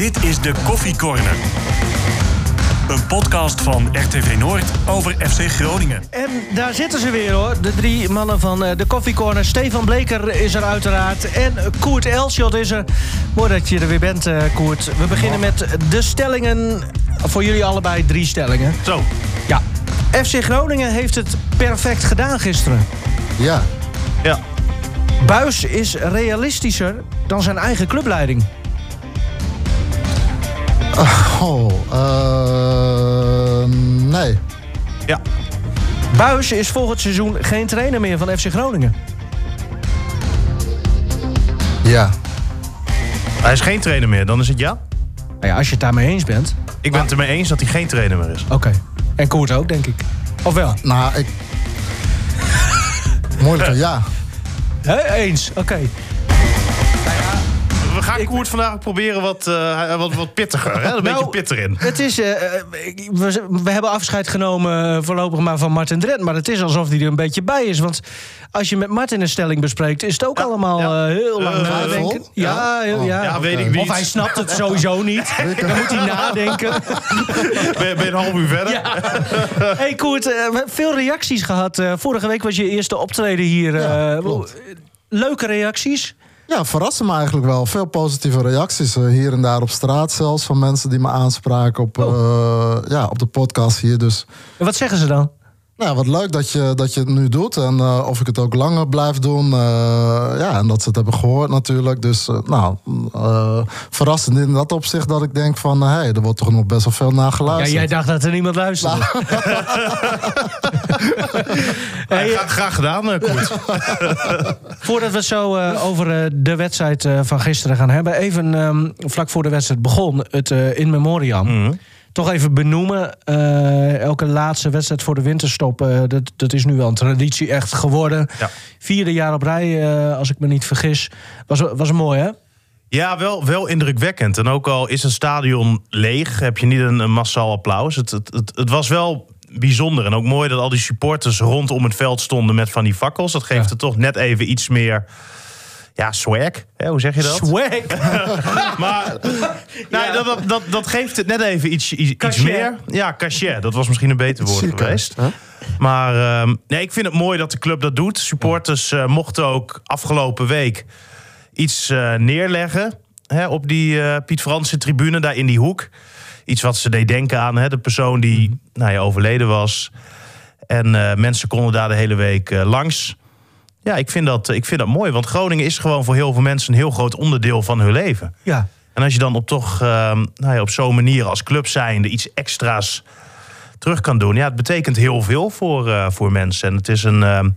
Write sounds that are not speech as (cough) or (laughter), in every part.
Dit is de Koffie Corner. Een podcast van RTV Noord over FC Groningen. En daar zitten ze weer hoor, de drie mannen van eh, de Coffee Corner. Stefan Bleker is er uiteraard en Koert Elschot is er. Mooi dat je er weer bent, eh, Koert. We beginnen met de stellingen. Voor jullie allebei drie stellingen. Zo. Ja. FC Groningen heeft het perfect gedaan gisteren. Ja. Ja. Buis is realistischer dan zijn eigen clubleiding. Oh, eh, nee. Ja. Buis is volgend seizoen geen trainer meer van FC Groningen. Ja. Hij is geen trainer meer, dan is het ja. Nou ja, als je het daarmee eens bent. Ik ben het ermee eens dat hij geen trainer meer is. Oké. En Koert ook, denk ik. Of wel? Nou, ik... (laughs) Moeilijk, hè? ja. Hè? Eens, oké. We gaan Koert vandaag proberen wat, eh, wat, wat pittiger. Hè? Een (laughs) beetje Nou, pit erin. Het is, eh, eh, we, we hebben afscheid genomen voorlopig maar van Martin Drent. Maar het is alsof hij er een beetje bij is. Want als je met Martin een stelling bespreekt, is het ook allemaal ja. heel lang nadenken. Ja, Oh. ja. Ja, weet ik niet. Of hij snapt het sowieso niet. (laughs) Dan moet hij nadenken. (laughs) Ben, ben je een half uur verder? hey Koert, we hebben veel reacties gehad. Eh, vorige week was je eerste optreden hier. Leuke reacties. Ja, verrassen me eigenlijk wel. Veel positieve reacties eh, hier en daar op straat zelfs. Van mensen die me aanspraken op, eh, ja, op de podcast hier. Dus En wat zeggen ze dan? Nou, wat leuk dat je, dat je het nu doet. En eh, of ik het ook langer blijf doen. eh, ja, en dat ze het hebben gehoord natuurlijk. Dus eh, nou, eh, verrassend in dat opzicht dat ik denk van... hé, hey, er wordt toch nog best wel veel naar Ja, geluisterd. jij dacht dat er niemand luisterde. (laughs) (laughs) Ja, graag, graag gedaan, eh, Koert. (laughs) Voordat we het zo eh, over de wedstrijd eh, van gisteren gaan hebben. Even ehm, vlak voor de wedstrijd begon het eh, in memoriam. Mhm. Toch even benoemen. eh, elke laatste wedstrijd voor de winterstop. eh, dat, dat is nu wel een traditie echt geworden. Ja. Vierde jaar op rij, eh, als ik me niet vergis. Was, was mooi, hè? Ja, wel, wel indrukwekkend. En ook al is het stadion leeg, heb je niet een, een massaal applaus. Het, het, het, het was wel bijzonder. En ook mooi dat al die supporters rondom het veld stonden met van die fakkels. Dat geeft Ja. het toch net even iets meer... Ja, swag. Hè, hoe zeg je dat? Swag. (laughs) Maar nou, dat, dat, dat, dat geeft het net even iets, iets, Cachet. meer. Ja, cachet. Dat was misschien een beter woord geweest. Hè? Maar ehm, nee, ik vind het mooi dat de club dat doet. Supporters eh, mochten ook afgelopen week iets eh, neerleggen hè, op die eh, Piet Fransen tribune daar in die hoek. Iets wat ze deed denken aan hè, de persoon die nou ja, overleden was. En eh, mensen konden daar de hele week eh, langs. Ja, ik vind, dat, ik vind dat mooi. Want Groningen is gewoon voor heel veel mensen een heel groot onderdeel van hun leven. Ja. En als je dan op toch ehm, nou ja, op zo'n manier als club zijnde iets extra's terug kan doen, ja, het betekent heel veel voor, eh, voor mensen. En het is een ehm,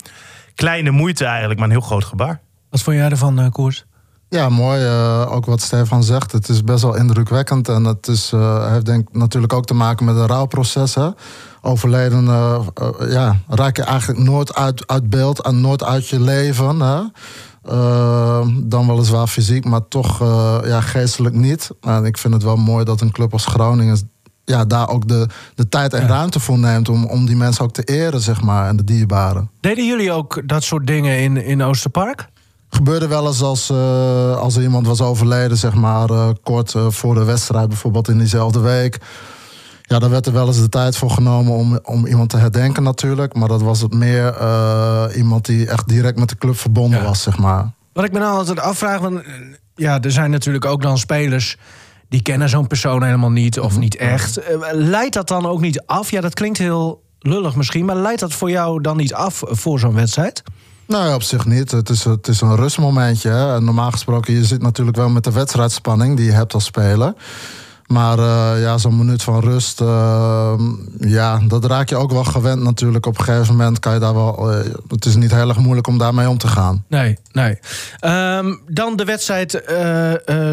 kleine moeite eigenlijk, maar een heel groot gebaar. Wat vond jij ervan, eh Koers? Ja, mooi. eh, ook wat Stefan zegt. Het is best wel indrukwekkend. En het is, eh, heeft denk natuurlijk ook te maken met een rouwproces. Hè? Overleden eh, eh, ja, raak je eigenlijk nooit uit, uit beeld en nooit uit je leven. Hè? Eh, dan weliswaar fysiek, maar toch ja, geestelijk niet. En ik vind het wel mooi dat een club als Groningen ja, daar ook de, de tijd en ruimte voor neemt... Om, om die mensen ook te eren, zeg maar, en de dierbaren. Deden jullie ook dat soort dingen in, in Oosterpark? Gebeurde wel eens als, eh, als er iemand was overleden, zeg maar, eh, kort eh, voor de wedstrijd, bijvoorbeeld in diezelfde week. Ja, dan werd er wel eens de tijd voor genomen om, om iemand te herdenken natuurlijk. Maar dat was het meer eh, iemand die echt direct met de club verbonden Ja. was, zeg maar. Wat ik me nou altijd afvraag, want ja, er zijn natuurlijk ook dan spelers die kennen zo'n persoon helemaal niet of niet echt. Leidt dat dan ook niet af? Ja, dat klinkt heel lullig misschien, maar leidt dat voor jou dan niet af voor zo'n wedstrijd? Nee, op zich niet. Het is, het is een rustmomentje. Hè. Normaal gesproken, je zit natuurlijk wel met de wedstrijdspanning die je hebt als speler. Maar eh, ja, zo'n minuut van rust, eh, ja, dat raak je ook wel gewend natuurlijk. Op een gegeven moment kan je daar wel... eh, het is niet heel erg moeilijk om daarmee om te gaan. Nee, nee. Ehm, dan de wedstrijd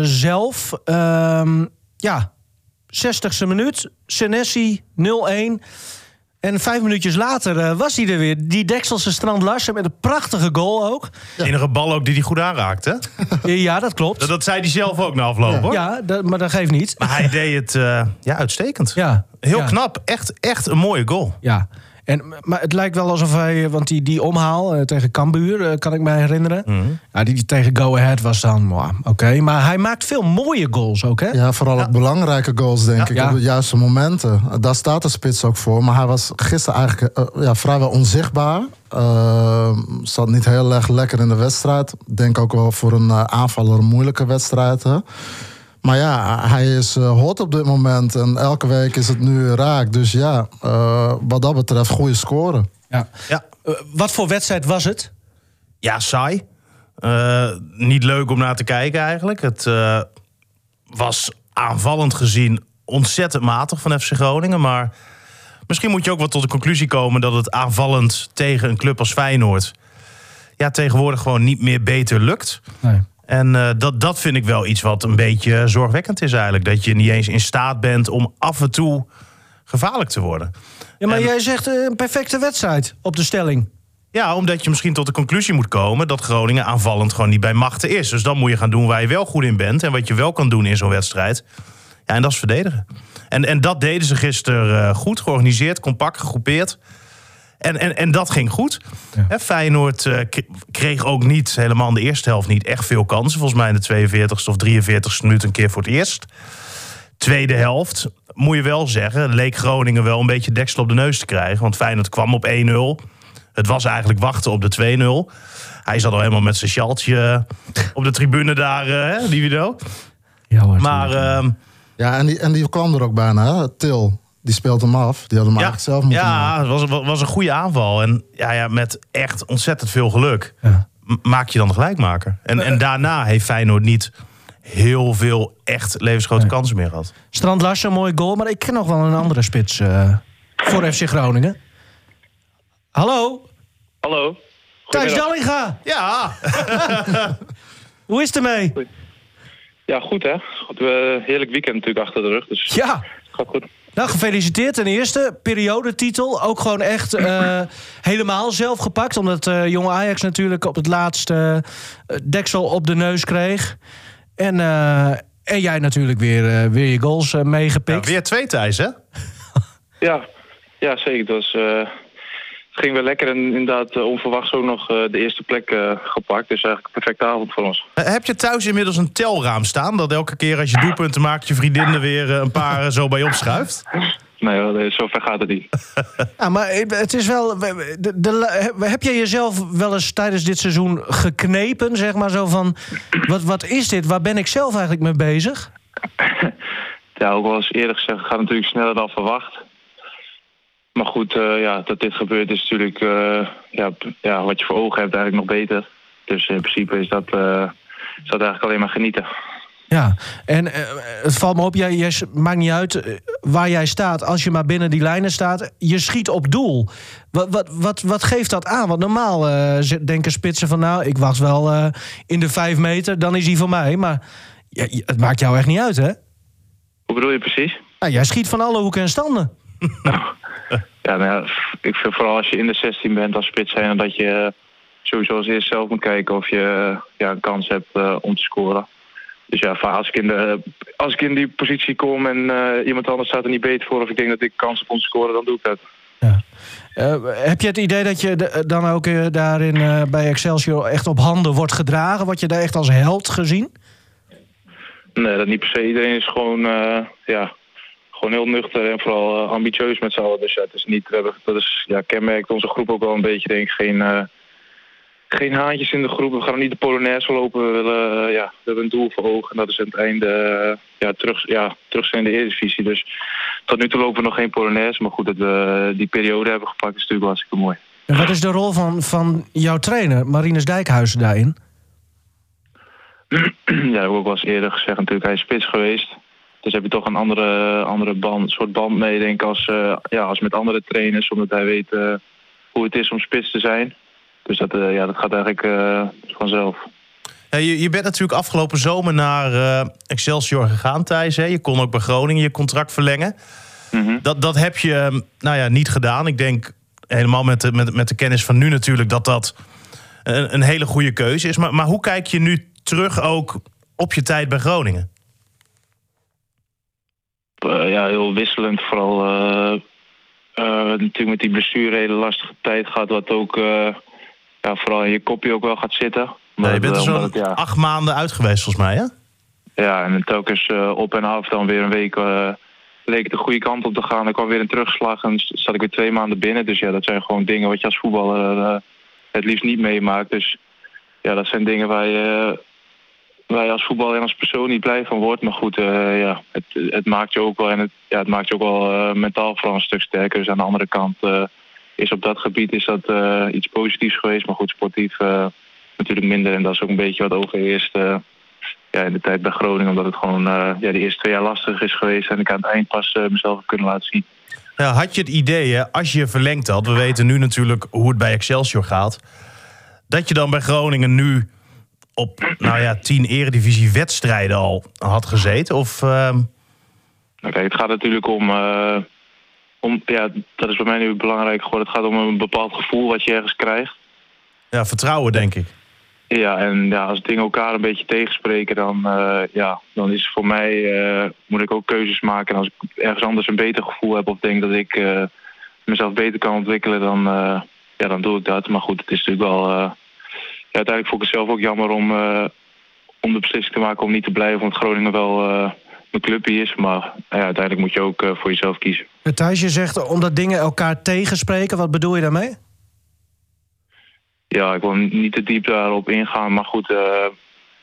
zelf. Ehm, ja, 60ste minuut. Senesi 0-1. En vijf minuutjes later eh, was hij er weer. Die Dekselse Strand Larsen met een prachtige goal ook. De enige bal ook die hij goed aanraakte. (laughs) Ja, dat klopt. Dat, dat zei hij zelf ook na afloop, hoor. Ja, dat, maar dat geeft niet. Maar hij deed het eh, ja, uitstekend. Ja, Heel ja. knap. Echt, echt een mooie goal. Ja. En, maar het lijkt wel alsof hij, want die, die omhaal eh, tegen Cambuur, eh, kan ik me herinneren. Mhm. Ja, die, die tegen Go Ahead was dan, oké. Maar hij maakt veel mooie goals ook, hè? Ja, vooral ook belangrijke goals, denk ik. Ja. Op de juiste momenten. Daar staat de spits ook voor. Maar hij was gisteren eigenlijk eh, ja, vrijwel onzichtbaar. Uh, zat niet heel erg lekker in de wedstrijd. Ik Denk ook wel voor een eh, aanvaller een moeilijke wedstrijd. Hè? Maar ja, hij is eh, hot op dit moment. En elke week is het nu raak. Dus ja, eh, wat dat betreft, goede score. Ja. Ja, Eh, wat voor wedstrijd was het? ja saai. Eh, niet leuk om naar te kijken eigenlijk. Het eh, was aanvallend gezien ontzettend matig van FC Groningen. Maar misschien moet je ook wel tot de conclusie komen... dat het aanvallend tegen een club als Feyenoord... ja, tegenwoordig gewoon niet meer beter lukt. Nee. En eh, dat, dat vind ik wel iets wat een beetje zorgwekkend is eigenlijk. Dat je niet eens in staat bent om af en toe gevaarlijk te worden. Ja, maar En- jij zegt eh, een perfecte wedstrijd op de stelling. Ja, omdat je misschien tot de conclusie moet komen dat Groningen aanvallend gewoon niet bij machten is. Dus dan moet je gaan doen waar je wel goed in bent en wat je wel kan doen in zo'n wedstrijd. Ja, en dat is verdedigen. En, en dat deden ze gisteren eh, goed, georganiseerd, compact, gegroepeerd. En, en, en dat ging goed. Hè, Feyenoord eh, kreeg ook niet, helemaal in de eerste helft, niet echt veel kansen. Volgens mij in de 42e of 43e minuut een keer voor het eerst. Tweede helft, moet je wel zeggen, leek Groningen wel een beetje deksel op de neus te krijgen. Want Feyenoord kwam op 1-0. Het was eigenlijk wachten op de 2-0. Hij zat al helemaal met zijn sjaaltje op de tribune daar, eh, hè, die video. Ja, Maar ehm, Ja, en die, en die kwam er ook bijna. Hè? Til, die speelt hem af. Die had hem ja, eigenlijk zelf moeten maken. ja het was, was een goede aanval. En ja, ja, met echt ontzettend veel geluk Ja. maak je dan de gelijkmaker. En, en daarna heeft Feyenoord niet heel veel echt levensgrote kansen meer gehad. Strand Larsen, mooi goal. Maar ik ken nog wel een andere spits eh, voor FC Groningen. Hallo, Hallo. Thijs. Dallinga. Ja, (laughs) Hoe is het ermee? Ja, goed hè. Goed, we heerlijk weekend natuurlijk achter de rug, dus Ja, gaat goed. Nou gefeliciteerd ten eerste. Periodetitel, ook gewoon echt eh, (clears throat) helemaal zelf gepakt. Omdat eh jonge Ajax natuurlijk op het laatste eh, deksel op de neus kreeg. En, eh, en jij natuurlijk weer, weer je goals eh, Ja, meegepikt. weer twee Thijs, hè? (laughs) Ja, ja zeker. Dus, eh, het ging weer lekker en inderdaad eh, onverwachts ook nog eh, de eerste plek eh, gepakt. Dus eigenlijk een perfecte avond voor ons. Heb je thuis inmiddels een telraam staan? Dat elke keer als je doelpunten maakt, je vriendin er weer een paar zo bij opschuift? (laughs) Nee, eh, zover gaat het niet. (laughs) Ja, maar het is wel. De, de, heb jij jezelf wel eens tijdens dit seizoen geknepen? Zeg maar zo van. Wat, wat is dit? Waar ben ik zelf eigenlijk mee bezig? (laughs) Ja, ook wel eens eerder gezegd, het gaat natuurlijk sneller dan verwacht. Maar goed, eh, ja, dat dit gebeurt is natuurlijk eh, ja, ja, wat je voor ogen hebt eigenlijk nog beter. Dus in principe is dat, eh, is dat eigenlijk alleen maar genieten. Ja, en het valt me op, jij, maakt niet uit waar jij staat. Als je maar binnen die lijnen staat, je schiet op doel. Wat, wat, wat, wat geeft dat aan? Want normaal denken spitsen van... nou, ik wacht wel in de vijf meter, dan is hij voor mij. Maar ja, het maakt jou echt niet uit, hè? Hoe bedoel je precies? Nou, jij schiet van alle hoeken en standen. (laughs) Ja, nou ja, ik vind vooral als je in de 16 bent als spits zijn, dat je eh, sowieso als eerst zelf moet kijken of je eh, ja, een kans hebt eh, om te scoren. Dus ja, als ik in, de, als ik in die positie kom en iemand anders staat er niet beter voor, of ik denk dat ik kans heb om te scoren, dan doe ik dat. Eh, heb je het idee dat je de- dan ook eh, daarin bij Excelsior echt op handen wordt gedragen? Word je daar echt als held gezien? Nee, dat niet per se. Iedereen is gewoon, ja, gewoon heel nuchter en vooral eh, ambitieus met z'n allen. Dus ja, het is niet, dat is, ja, kenmerkt onze groep ook wel een beetje, denk ik. Geen, eh, geen haantjes in de groep. We gaan niet de Polonaise lopen. We, willen, eh, ja, we hebben een doel voor ogen. En dat is aan het einde ja, terug, ja, terug zijn in de Eredivisie. Dus tot nu toe lopen we nog geen Polonaise. Maar goed, dat we die periode hebben gepakt is natuurlijk wel hartstikke mooi. En wat is de rol van, van jouw trainer, Marinus Dijkhuizen, daarin? (clears throat) ja, dat heb ik ook wel eens eerder gezegd. Natuurlijk, hij is spits geweest. Dus heb je toch een andere, andere band, soort band mee, denk ik, als, eh, ja, als met andere trainers. Omdat hij weet eh, hoe het is om spits te zijn. Dus dat, eh, ja, dat gaat eigenlijk vanzelf. Ja, je, je bent natuurlijk afgelopen zomer naar Excelsior gegaan, Thijs. Hè? Je kon ook bij Groningen je contract verlengen. Mhm. Dat, dat heb je eh, nou ja, niet gedaan. Ik denk helemaal met de, met, met de kennis van nu natuurlijk dat dat een, een hele goede keuze is. Maar, maar hoe kijk je nu terug ook op je tijd bij Groningen? Eh, ja, heel wisselend. Vooral eh, uh, natuurlijk met die blessure een hele lastige tijd gehad. Wat ook ja, vooral in je kopje ook wel gaat zitten. Nee, je bent er zo'n ja, acht maanden uit geweest volgens mij, hè? Ja, en telkens op en af dan weer een week leek het de goede kant op te gaan. Er kwam weer een terugslag en zat ik weer twee maanden binnen. Dus ja, dat zijn gewoon dingen wat je als voetballer het liefst niet meemaakt. Dus ja, dat zijn dingen waar je, waar je als voetballer en als persoon niet blij van wordt. Maar goed, uh, ja, het, het, maakt je ook wel, en het, ja, het maakt je ook wel uh, mentaal vooral een stuk sterker. Dus aan de andere kant uh, is op dat gebied is dat iets positiefs geweest. Maar goed, sportief natuurlijk minder. En dat is ook een beetje wat overheerst ja, in de tijd bij Groningen. Omdat het gewoon ja, de eerste twee jaar lastig is geweest. En ik aan het eind pas mezelf heb kunnen laten zien. Had je het idee, als je verlengd had... we weten nu natuurlijk hoe het bij Excelsior gaat... dat je dan bij Groningen nu op nou ja, tien eredivisie wedstrijden al had gezeten? Of, uh... het gaat natuurlijk om, uh, om... Ja, dat is bij mij nu belangrijk geworden. Het gaat om een bepaald gevoel wat je ergens krijgt. Ja, vertrouwen denk ik. Ja, en ja, als dingen elkaar een beetje tegenspreken, dan, uh, ja, dan is voor mij, uh, moet ik ook keuzes maken. En als ik ergens anders een beter gevoel heb of denk dat ik uh, mezelf beter kan ontwikkelen, dan, ja, dan doe ik dat. Maar goed, het is natuurlijk wel, ja, uiteindelijk vond ik het zelf ook jammer om, om de beslissing te maken om niet te blijven, want Groningen wel mijn clubje is. Maar ja, uiteindelijk moet je ook voor jezelf kiezen. Thijs, je zegt omdat dingen elkaar tegenspreken, wat bedoel je daarmee? ja, ik wil niet te diep daarop ingaan. Maar goed, uh,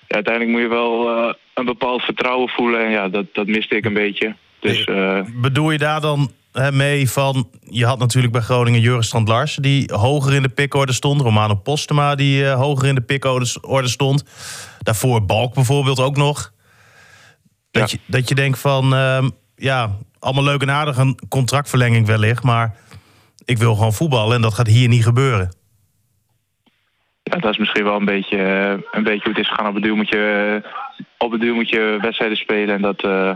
uiteindelijk moet je wel uh, een bepaald vertrouwen voelen. En ja, dat, dat miste ik een beetje. Dus, uh, Bedoel je daar dan mee van... Je had natuurlijk bij Groningen Juris Lars... die hoger in de pickorde stond. Romano Postema die hoger in de pickorde stond. Daarvoor Balk bijvoorbeeld ook nog. Dat, ja. je, dat je denkt van... Ehm, ja, allemaal leuk en aardig een contractverlenging wellicht... maar ik wil gewoon voetballen en dat gaat hier niet gebeuren. Ja, dat is misschien wel een beetje, eh, een beetje hoe het is gegaan. Op het duur moet je, op het duur moet je wedstrijden spelen. En dat, uh,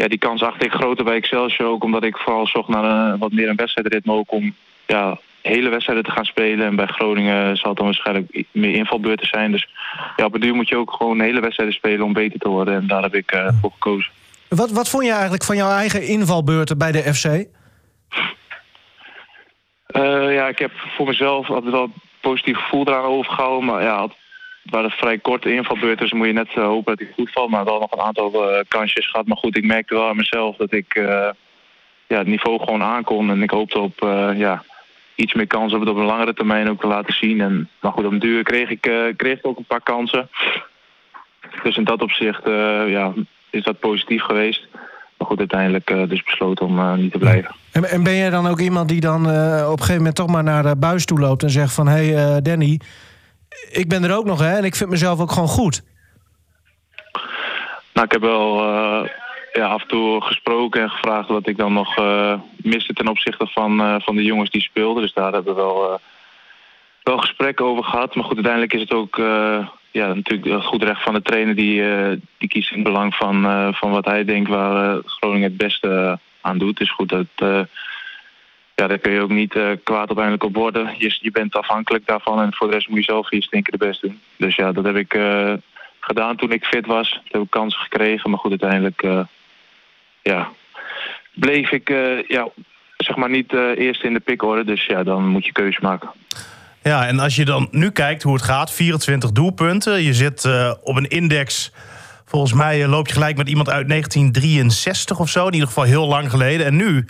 ja, die kans acht ik groter bij Excelsior ook. Omdat ik vooral zocht naar een, wat meer een wedstrijdritme ook om ja, hele wedstrijden te gaan spelen. En bij Groningen zal het dan waarschijnlijk meer invalbeurten zijn. Dus ja, op het duur moet je ook gewoon hele wedstrijden spelen om beter te worden. En daar heb ik uh, voor gekozen. Wat, wat vond je eigenlijk van jouw eigen invalbeurten bij de FC? Uh, ja, ik heb voor mezelf altijd wel positief gevoel eraan overgehouden. Maar ja, het waren vrij korte invalbeurten, dus moet je net uh, hopen dat hij goed valt. Maar wel nog een aantal uh, kansjes gehad. Maar goed, ik merkte wel aan mezelf dat ik uh, ja, het niveau gewoon aankon. En ik hoopte op ja, iets meer kansen om het op een langere termijn ook te laten zien. En, maar goed, op duur kreeg ik, kreeg ik ook een paar kansen. Dus in dat opzicht ja, is dat positief geweest. Maar goed, uiteindelijk dus besloten om uh, niet te blijven. En, en, ben jij dan ook iemand die dan op een gegeven moment toch maar naar de buis toe loopt en zegt van hé hey, Danny, ik ben er ook nog hè en ik vind mezelf ook gewoon goed? Nou, ik heb wel ja, af en toe gesproken en gevraagd wat ik dan nog miste ten opzichte van, van de jongens die speelden. Dus daar hebben we wel, wel gesprekken over gehad. Maar goed, uiteindelijk is het ook ja, natuurlijk het goed recht van de trainer die, uh, die kiest in het belang van, uh, van wat hij denkt waar uh, Groningen het beste aan doet. Dus goed, dat, ja, daar kun je ook niet kwaad uiteindelijk op worden. Je, je bent afhankelijk daarvan en voor de rest moet je zelf je stinken de best doen. Dus ja, dat heb ik gedaan toen ik fit was. Toen heb ik kansen gekregen, maar goed, uiteindelijk ja, bleef ik ja, zeg maar niet eerst in de pickorde. Dus ja, dan moet je keuze maken. Ja, en als je dan nu kijkt hoe het gaat, 24 doelpunten. Je zit uh, op een index. Volgens mij loop je gelijk met iemand uit 1963 of zo. In ieder geval heel lang geleden. En nu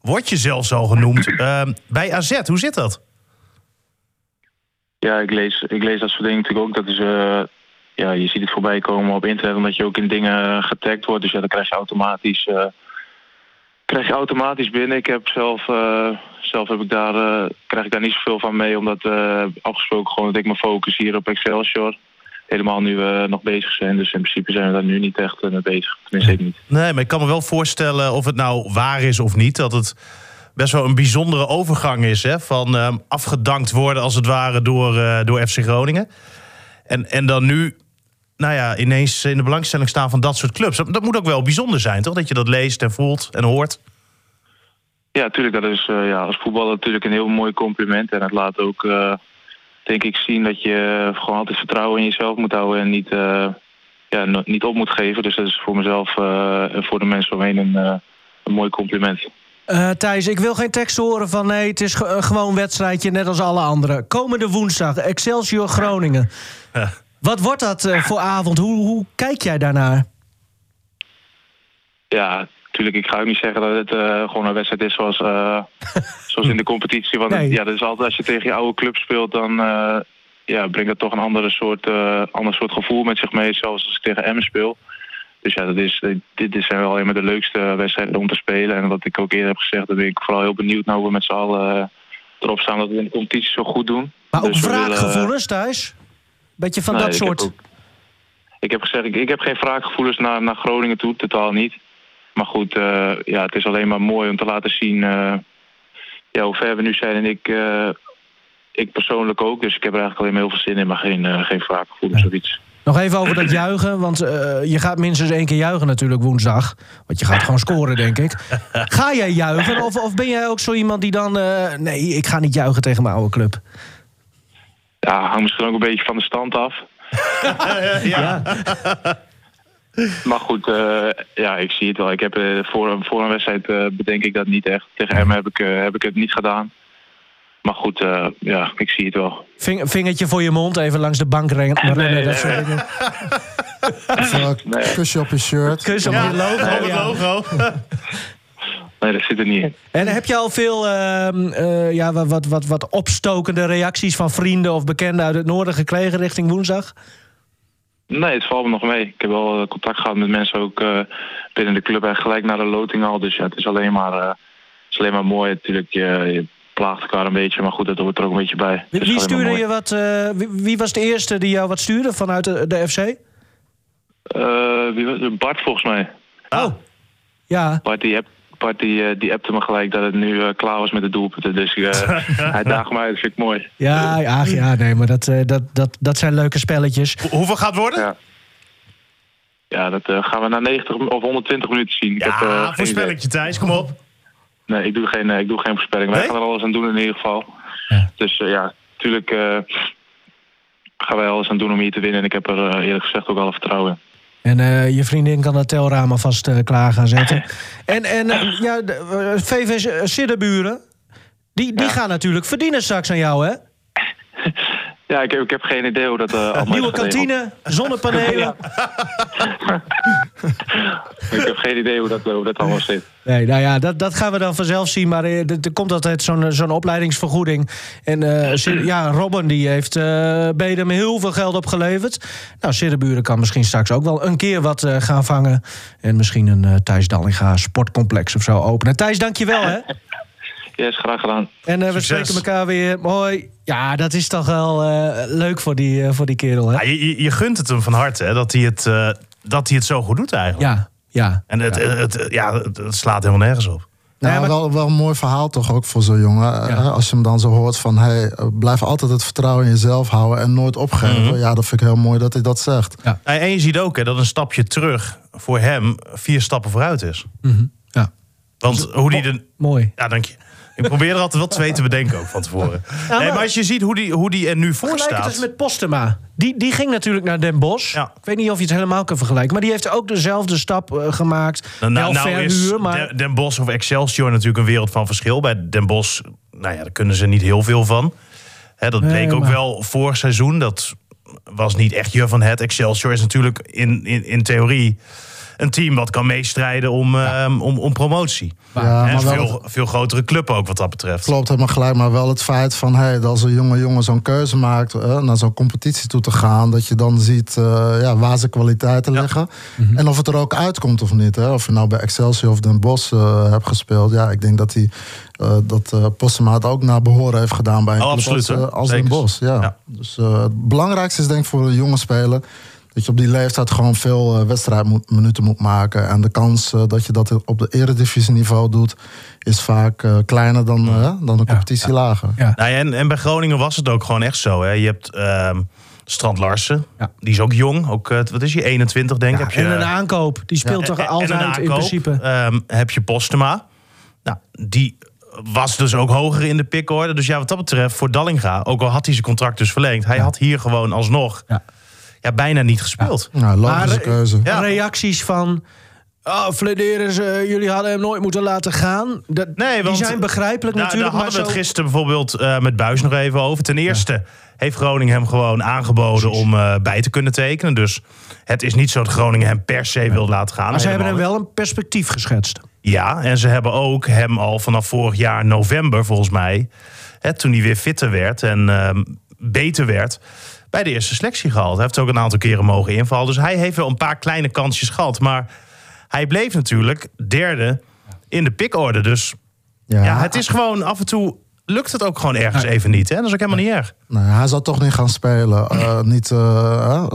word je zelfs al genoemd uh, (clears throat) bij AZ. Hoe zit dat? Ja, ik lees, ik lees dat soort dingen natuurlijk ook. Dat is, uh, ja, je ziet het voorbij komen op internet omdat je ook in dingen getagd wordt. Dus ja, dan krijg je automatisch, krijg je automatisch binnen. Ik heb zelf zelf heb ik daar, krijg ik daar niet zoveel van mee. Omdat afgesproken gewoon dat ik me focus hier op Excelsior. Helemaal nu we nog bezig zijn. Dus in principe zijn we daar nu niet echt mee bezig. Tenminste, ik niet. Nee, maar ik kan me wel voorstellen of het nou waar is of niet. Dat het best wel een bijzondere overgang is. Hè? Van uh, afgedankt worden als het ware door, uh, door FC Groningen. En, en dan nu nou ja, ineens in de belangstelling staan van dat soort clubs. Dat moet ook wel bijzonder zijn, toch? Dat je dat leest en voelt en hoort. Ja, natuurlijk. Dat is uh, ja, als voetballer natuurlijk een heel mooi compliment. En het laat ook, uh, denk ik, zien dat je gewoon altijd vertrouwen in jezelf moet houden en niet, uh, ja, niet op moet geven. Dus dat is voor mezelf en voor de mensen omheen een, een mooi compliment. Eh, Thijs, ik wil geen tekst horen van nee, het is ge- een gewoon wedstrijdje, net als alle anderen. Komende woensdag, Excelsior Groningen. Wat wordt dat eh, voor avond? Hoe, hoe kijk jij daarnaar? Ja, natuurlijk. Ik ga ook niet zeggen dat het eh, gewoon een wedstrijd is zoals, eh, zoals in de competitie. Want Nee. ja, dat is altijd als je tegen je oude club speelt, dan eh, ja, brengt dat toch een andere soort, ander soort gevoel met zich mee. Zoals als ik tegen Emmen speel. Dus ja, dat is, dit is zijn wel een van de leukste wedstrijden om te spelen. En wat ik ook eerder heb gezegd, daar ben ik vooral heel benieuwd naar hoe we met z'n allen erop staan dat we in de competitie zo goed doen. Maar ook Dus willen, wraakgevoelens, Thijs? Beetje van Nee, dat ik heb soort. ook- Ik heb gezegd, ik, ik heb geen wraakgevoelens naar, naar Groningen toe, totaal niet. Maar goed, eh, ja, het is alleen maar mooi om te laten zien eh, ja, hoe ver we nu zijn. En ik, eh, ik persoonlijk ook, dus ik heb er eigenlijk alleen maar heel veel zin in, maar geen, eh, geen wraakgevoelens of iets. Nog even over dat juichen, want eh, je gaat minstens één keer juichen natuurlijk woensdag. Want je gaat gewoon scoren, denk ik. Ga jij juichen of, of ben jij ook zo iemand die dan... eh, nee, ik ga niet juichen tegen mijn oude club. Ja, hangt misschien ook een beetje van de stand af. (laughs) Ja. (laughs) Maar goed, eh, ja, ik zie het wel. Ik heb, eh, voor, voor een wedstrijd eh, bedenk ik dat niet echt. Tegen hem heb ik, eh, heb ik het niet gedaan. Maar goed, eh, ja, ik zie het wel. Ving- vingertje voor je mond, even langs de bank ren- rennen. Nee, dat soort dingen. (laughs) Nee. kusje op je shirt. Kus op je logo. Op het ja. logo. Nee, dat zit er niet in. En heb je al veel ehm, eh, ja, wat, wat, wat, wat opstokende reacties van vrienden of bekenden uit het noorden gekregen richting woensdag? Nee, het valt me nog mee. Ik heb wel eh, contact gehad met mensen ook eh, binnen de club en gelijk naar de loting al. Dus ja, het is alleen maar, eh, het is alleen maar mooi. Natuurlijk, je, je plaagt elkaar een beetje, maar goed, dat hoort er ook een beetje bij. Wie, wie stuurde je wat? wie, wie was de eerste die jou wat stuurde vanuit de, de FC? Wie was? Bart volgens mij. Oh, ja. Bart die, Bart die, eh, die appte me gelijk dat het nu eh, klaar was met de doelpunten. Dus eh, (laughs) hij daagt me uit, dat vind ik mooi. Ja, ja, ja, nee, maar dat, eh, dat, dat, dat zijn leuke spelletjes. Hoe- Hoeveel gaat het worden? Ja. Ja, dat eh, gaan we na 90 of 120 minuten zien. Ik Ja, heb, eh, Thijs, kom op. Nee, ik doe geen, eh, ik doe geen voorspelling. Wij gaan er alles aan doen in ieder geval. Ja. Dus eh, ja, natuurlijk eh, gaan wij alles aan doen om hier te winnen. En ik heb er eh, eerlijk gezegd ook alle vertrouwen in. En eh, je vriendin kan dat telraam alvast eh, klaar gaan zetten. (laughs) En, en eh, ja, de, VV Sidderburen, die, die Ja. gaan natuurlijk verdienen straks aan jou, hè? Ja, ik heb, ik heb geen idee hoe dat allemaal Nieuwe kantine, zonnepanelen. (laughs) (laughs) (laughs) Ik heb geen idee hoe dat, hoe dat allemaal zit. Nee, nou ja, dat, dat gaan we dan vanzelf zien. Maar eh, er, er komt altijd zo'n zo'n opleidingsvergoeding. En eh, ja, Robin die heeft eh Bedem heel veel geld opgeleverd. Nou, Sidderburen kan misschien straks ook wel een keer wat eh, gaan vangen. En misschien een eh Thijs Dallinga sportcomplex of zo openen. Thijs, dankjewel hè. Yes, graag gedaan. En eh, we Succes. spreken elkaar weer. Mooi. Ja, dat is toch wel eh, leuk voor die, eh, voor die kerel hè. Ja, je, je- je gunt het hem van harte, hè, dat hij het, eh, dat hij het zo goed doet eigenlijk. Ja, ja. En het, het, het- ja, het, het slaat helemaal nergens op. Nou, Ja, maar- wel, wel een mooi verhaal toch ook voor zo'n jongen. Ja. Eh, Als je hem dan zo hoort van... Hey, blijf altijd het vertrouwen in jezelf houden en nooit opgeven. Mhm. Ja, dat vind ik heel mooi dat hij dat zegt. Ja, En je ziet ook hè, dat een stapje terug voor hem vier stappen vooruit is. Mhm. ja. Want hoe die de... Mooi. Ja, dank je. Ik probeer er altijd wel twee te bedenken ook van tevoren. maar- Nee, maar als je ziet hoe die, hoe die er nu voor Vergelijk het staat... eens met Postema. Die, die ging natuurlijk naar Den Bosch. Ja. Ik weet niet of je het helemaal kan vergelijken. Maar die heeft ook dezelfde stap eh, gemaakt. Nou, nou, nou is verhuur, maar... Den, Bosch of Excelsior natuurlijk een wereld van verschil. Bij Den Bosch, nou ja, daar kunnen ze niet heel veel van. Hè, dat Nee, bleek ook wel vorig seizoen. Dat was niet echt je van het. Excelsior is natuurlijk in, in, in theorie een team wat kan meestrijden om, ehm, om, om promotie. Ja, Hè, maar veel, veel grotere club ook wat dat betreft. Klopt helemaal gelijk, maar wel het feit van hey, dat als een jonge jongen zo'n keuze maakt eh, naar zo'n competitie toe te gaan, dat je dan ziet eh, ja, waar zijn kwaliteiten liggen en of het er ook uitkomt of niet. Hè? Of je nou bij Excelsior of Den Bosch eh, hebt gespeeld, ja, ik denk dat hij eh, dat eh Postema het ook naar behoren heeft gedaan bij een Oh, absoluut, als, Zeker. Den Bosch. Ja. Ja. Dus het belangrijkste is denk ik voor een jonge speler dat je op die leeftijd gewoon veel eh, wedstrijdminuten moet maken. En de kans eh, dat je dat op de eredivisieniveau doet, is vaak eh, kleiner dan, eh, dan de competitie lager. Ja. Nou ja, en, en bij Groningen was het ook gewoon echt zo. Hè. Je hebt ehm, Strand Larsen, Ja. die is ook jong. Ook, wat is hij, 21 denk ik. Ja, heb je, en een aankoop. Die speelt toch en- en altijd in principe. ehm, heb je Postema. Nou, die was dus ook hoger in de pickorde. Dus ja, wat dat betreft, voor Dallinga, ook al had hij zijn contract dus verlengd, hij had hier gewoon alsnog Ja. ja. bijna niet gespeeld. Nou, logische Maar, eh, keuze. Ja. Reacties van Oh, Flederis, eh, jullie hadden hem nooit moeten laten gaan. Dat, Nee, want die zijn begrijpelijk Daar, natuurlijk. daar hadden we maar het zo- gisteren bijvoorbeeld eh, met Buis nog even over. Ten eerste heeft Groningen hem gewoon aangeboden om eh, bij te kunnen tekenen. Dus het is niet zo dat Groningen hem per se wil laten gaan. Maar ze hebben hem wel een perspectief geschetst. Ja, en ze hebben ook hem al vanaf vorig jaar november volgens mij... Hè, toen hij weer fitter werd en ehm, beter werd... bij de eerste selectie gehaald. Hij heeft ook een aantal keren mogen invallen. Dus hij heeft wel een paar kleine kansjes gehad. Maar hij bleef natuurlijk derde in de pickorde. Dus ja, het is gewoon af en toe lukt het ook gewoon ergens even niet. Hè? Dat is ook helemaal niet erg. Nee, hij zou toch niet gaan spelen. Eh, niet, eh,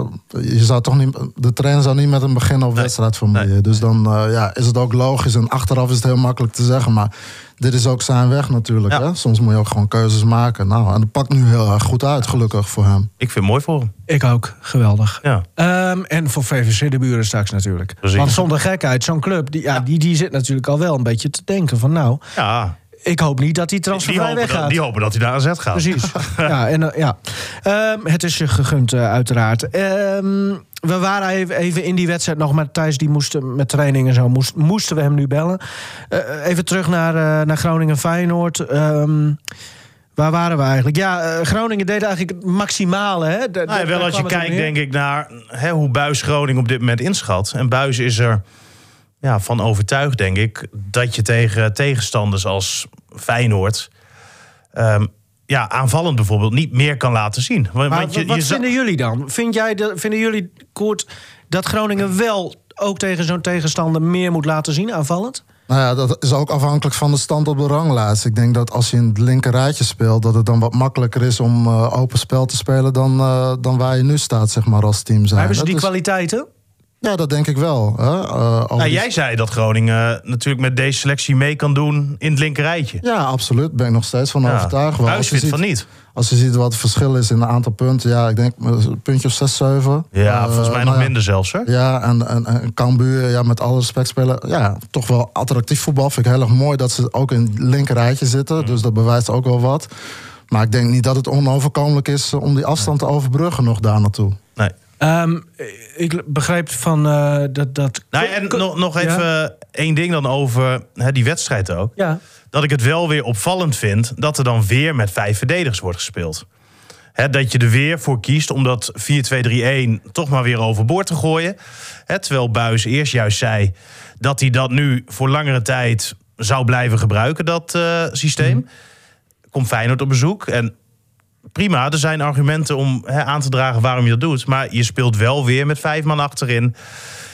je zou toch niet, de trainer zou niet met hem beginnen op wedstrijd vermoeien. Nee. Dus dan eh, ja, is het ook logisch. En achteraf is het heel makkelijk te zeggen. Maar dit is ook zijn weg natuurlijk. Ja. Hè? Soms moet je ook gewoon keuzes maken. Nou, en dat pakt nu heel erg goed uit, gelukkig voor hem. Ik vind het mooi voor hem. Ik ook, geweldig. Ja. Ehm, en voor VVC de buren straks natuurlijk. Precies. Want zonder gekheid, zo'n club, die, ja, Die, die zit natuurlijk al wel een beetje te denken van... nou, Ja, ik hoop niet dat die die transfervrij weggaat. dat, die hopen dat hij naar AZ gaat. Precies. (laughs) ja, en, eh, ja. Ehm, het is je gegund, eh, uiteraard. Ehm, we waren even, even in die wedstrijd nog met Thijs. Die moesten met training en zo. Moest, moesten we hem nu bellen. Eh, even terug naar, eh, naar Groningen-Feyenoord. Ehm, waar waren we eigenlijk? Ja, eh, Groningen deed eigenlijk het maximale. Hè? Nou wel als je kijkt, denk ik, naar hè, hoe Buis Groningen op dit moment inschat. En Buis is er ja, van overtuigd, denk ik, dat je tegen tegenstanders als Feyenoord... ehm, ja, aanvallend bijvoorbeeld niet meer kan laten zien. Want, Maar want je, wat je vinden jullie dan? Vind jij de, vinden jullie, Koert, dat Groningen wel ook tegen zo'n tegenstander meer moet laten zien aanvallend? Nou ja, dat is ook afhankelijk van de stand op de ranglijst. Ik denk dat als je in het linker rijtje speelt, dat het dan wat makkelijker is om eh, open spel te spelen dan, eh, dan waar je nu staat, zeg maar, als team zijn. Hebben ze die kwaliteiten? Ja, dat denk ik wel. Hè? Eh, Nou, die- jij zei dat Groningen natuurlijk met deze selectie mee kan doen in het linkerrijtje. Ja, absoluut. Ben ik nog steeds van Ja. overtuigd. Als, je ziet, van niet. als je ziet wat het verschil is in een aantal punten. Ja, ik denk eh, een puntje of 6, 7. Ja, volgens mij nog nou ja, minder zelfs, hoor. Ja, en, en, en Cambuur, ja, met alle respect spelen. Ja, toch wel attractief voetbal. Vind ik heel erg mooi dat ze ook in het linker rijtje zitten. Mm. Dus dat bewijst ook wel wat. Maar ik denk niet dat het onoverkomelijk is eh, om die afstand te overbruggen nog daar naartoe. Nee. Ehm, ik begreep van eh, dat... dat Nou, en nog, nog Ja. even één ding dan over hè, die wedstrijd ook. Ja. dat ik het wel weer opvallend vind dat er dan weer met vijf verdedigers wordt gespeeld. Hè, dat je er weer voor kiest om dat 4-2-3-1 toch maar weer overboord te gooien. Hè, terwijl Buis eerst juist zei dat hij dat nu voor langere tijd zou blijven gebruiken, dat eh, systeem. Komt Feyenoord op bezoek en prima, er zijn argumenten om hè, aan te dragen waarom je dat doet. Maar je speelt wel weer met vijf man achterin.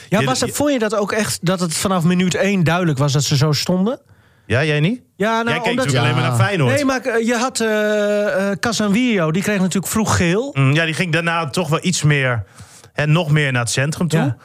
Ja, Je- was het, vond je dat ook echt dat het vanaf minuut één duidelijk was dat ze zo stonden? Ja, jij niet? Ja, nou, jij keek omdat... natuurlijk alleen maar naar Feyenoord. Nee, maar eh, je had eh eh Casanvillo, die kreeg natuurlijk vroeg geel. Mm, Ja, die ging daarna toch wel iets meer, hè, nog meer naar het centrum toe. Ja.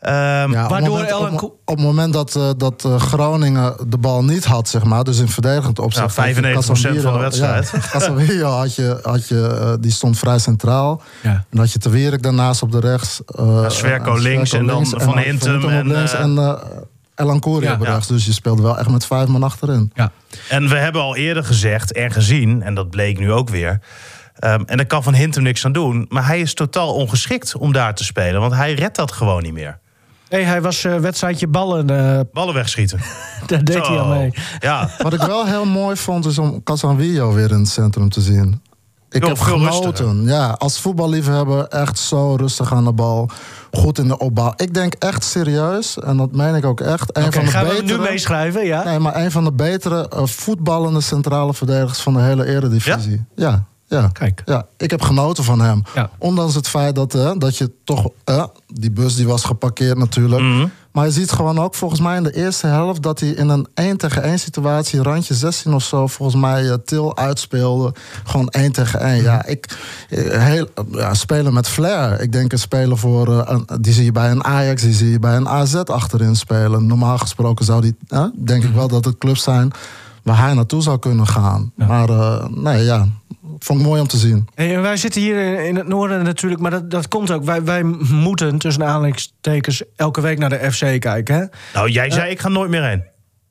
Ehm, Ja, op, Waardoor het moment, Ellen op, het moment dat, eh, dat eh, Groningen de bal niet had, zeg maar, dus in verdedigend opzicht. Ja, 95% van de wedstrijd. Ja, (laughs) Casemiro had je, had je, eh, die stond vrij centraal. Ja. En had je Te Wierik daarnaast op de rechts. eh, Sverko links en dan Van Hintem en, links en Elan Koeri Ja, op ja. rechts. Dus je speelde wel echt met vijf man achterin. Ja. En we hebben al eerder gezegd en gezien, en dat bleek nu ook weer. ehm, en daar kan Van Hintem niks aan doen. Maar hij is totaal ongeschikt om daar te spelen. Want hij redt dat gewoon niet meer. Nee, hij was eh, wedstrijdje ballen, eh, Ballen wegschieten. (laughs) daar deed hij al mee. Ja, (laughs) Wat ik wel heel mooi vond, is om Casanvillo weer in het centrum te zien. Ik heb genoten. Ja, als voetballiefhebber echt zo rustig aan de bal. Goed in de opbouw. Ik denk echt serieus, en dat meen ik ook echt. Een Oké, van de gaan we betere, hem nu meeschrijven, ja? Nee, maar een van de betere eh, voetballende centrale verdedigers van de hele eredivisie. Ja, ja. Kijk. Ja, ik heb genoten van hem. Ja. Ondanks het feit dat, eh, dat je toch... eh, die bus die was geparkeerd natuurlijk. Mhm. Maar je ziet gewoon ook volgens mij in de eerste helft... dat hij in een 1 tegen 1 situatie, randje 16 of zo... volgens mij eh, Til uitspeelde. Gewoon 1 tegen 1. Ja, ik, eh, heel, ja, spelen met flair. Ik denk een speler voor... een- die zie je bij een Ajax, die zie je bij een AZ achterin spelen. Normaal gesproken zou die... denk ik wel dat het clubs zijn waar hij naartoe zou kunnen gaan. Maar nee, ja... Vond ik mooi om te zien. Hey, wij zitten hier in, het noorden natuurlijk, maar dat, dat komt ook. Wij, wij moeten tussen aanhalingstekens elke week naar de FC kijken. Hè? nou jij zei ik ga nooit meer heen.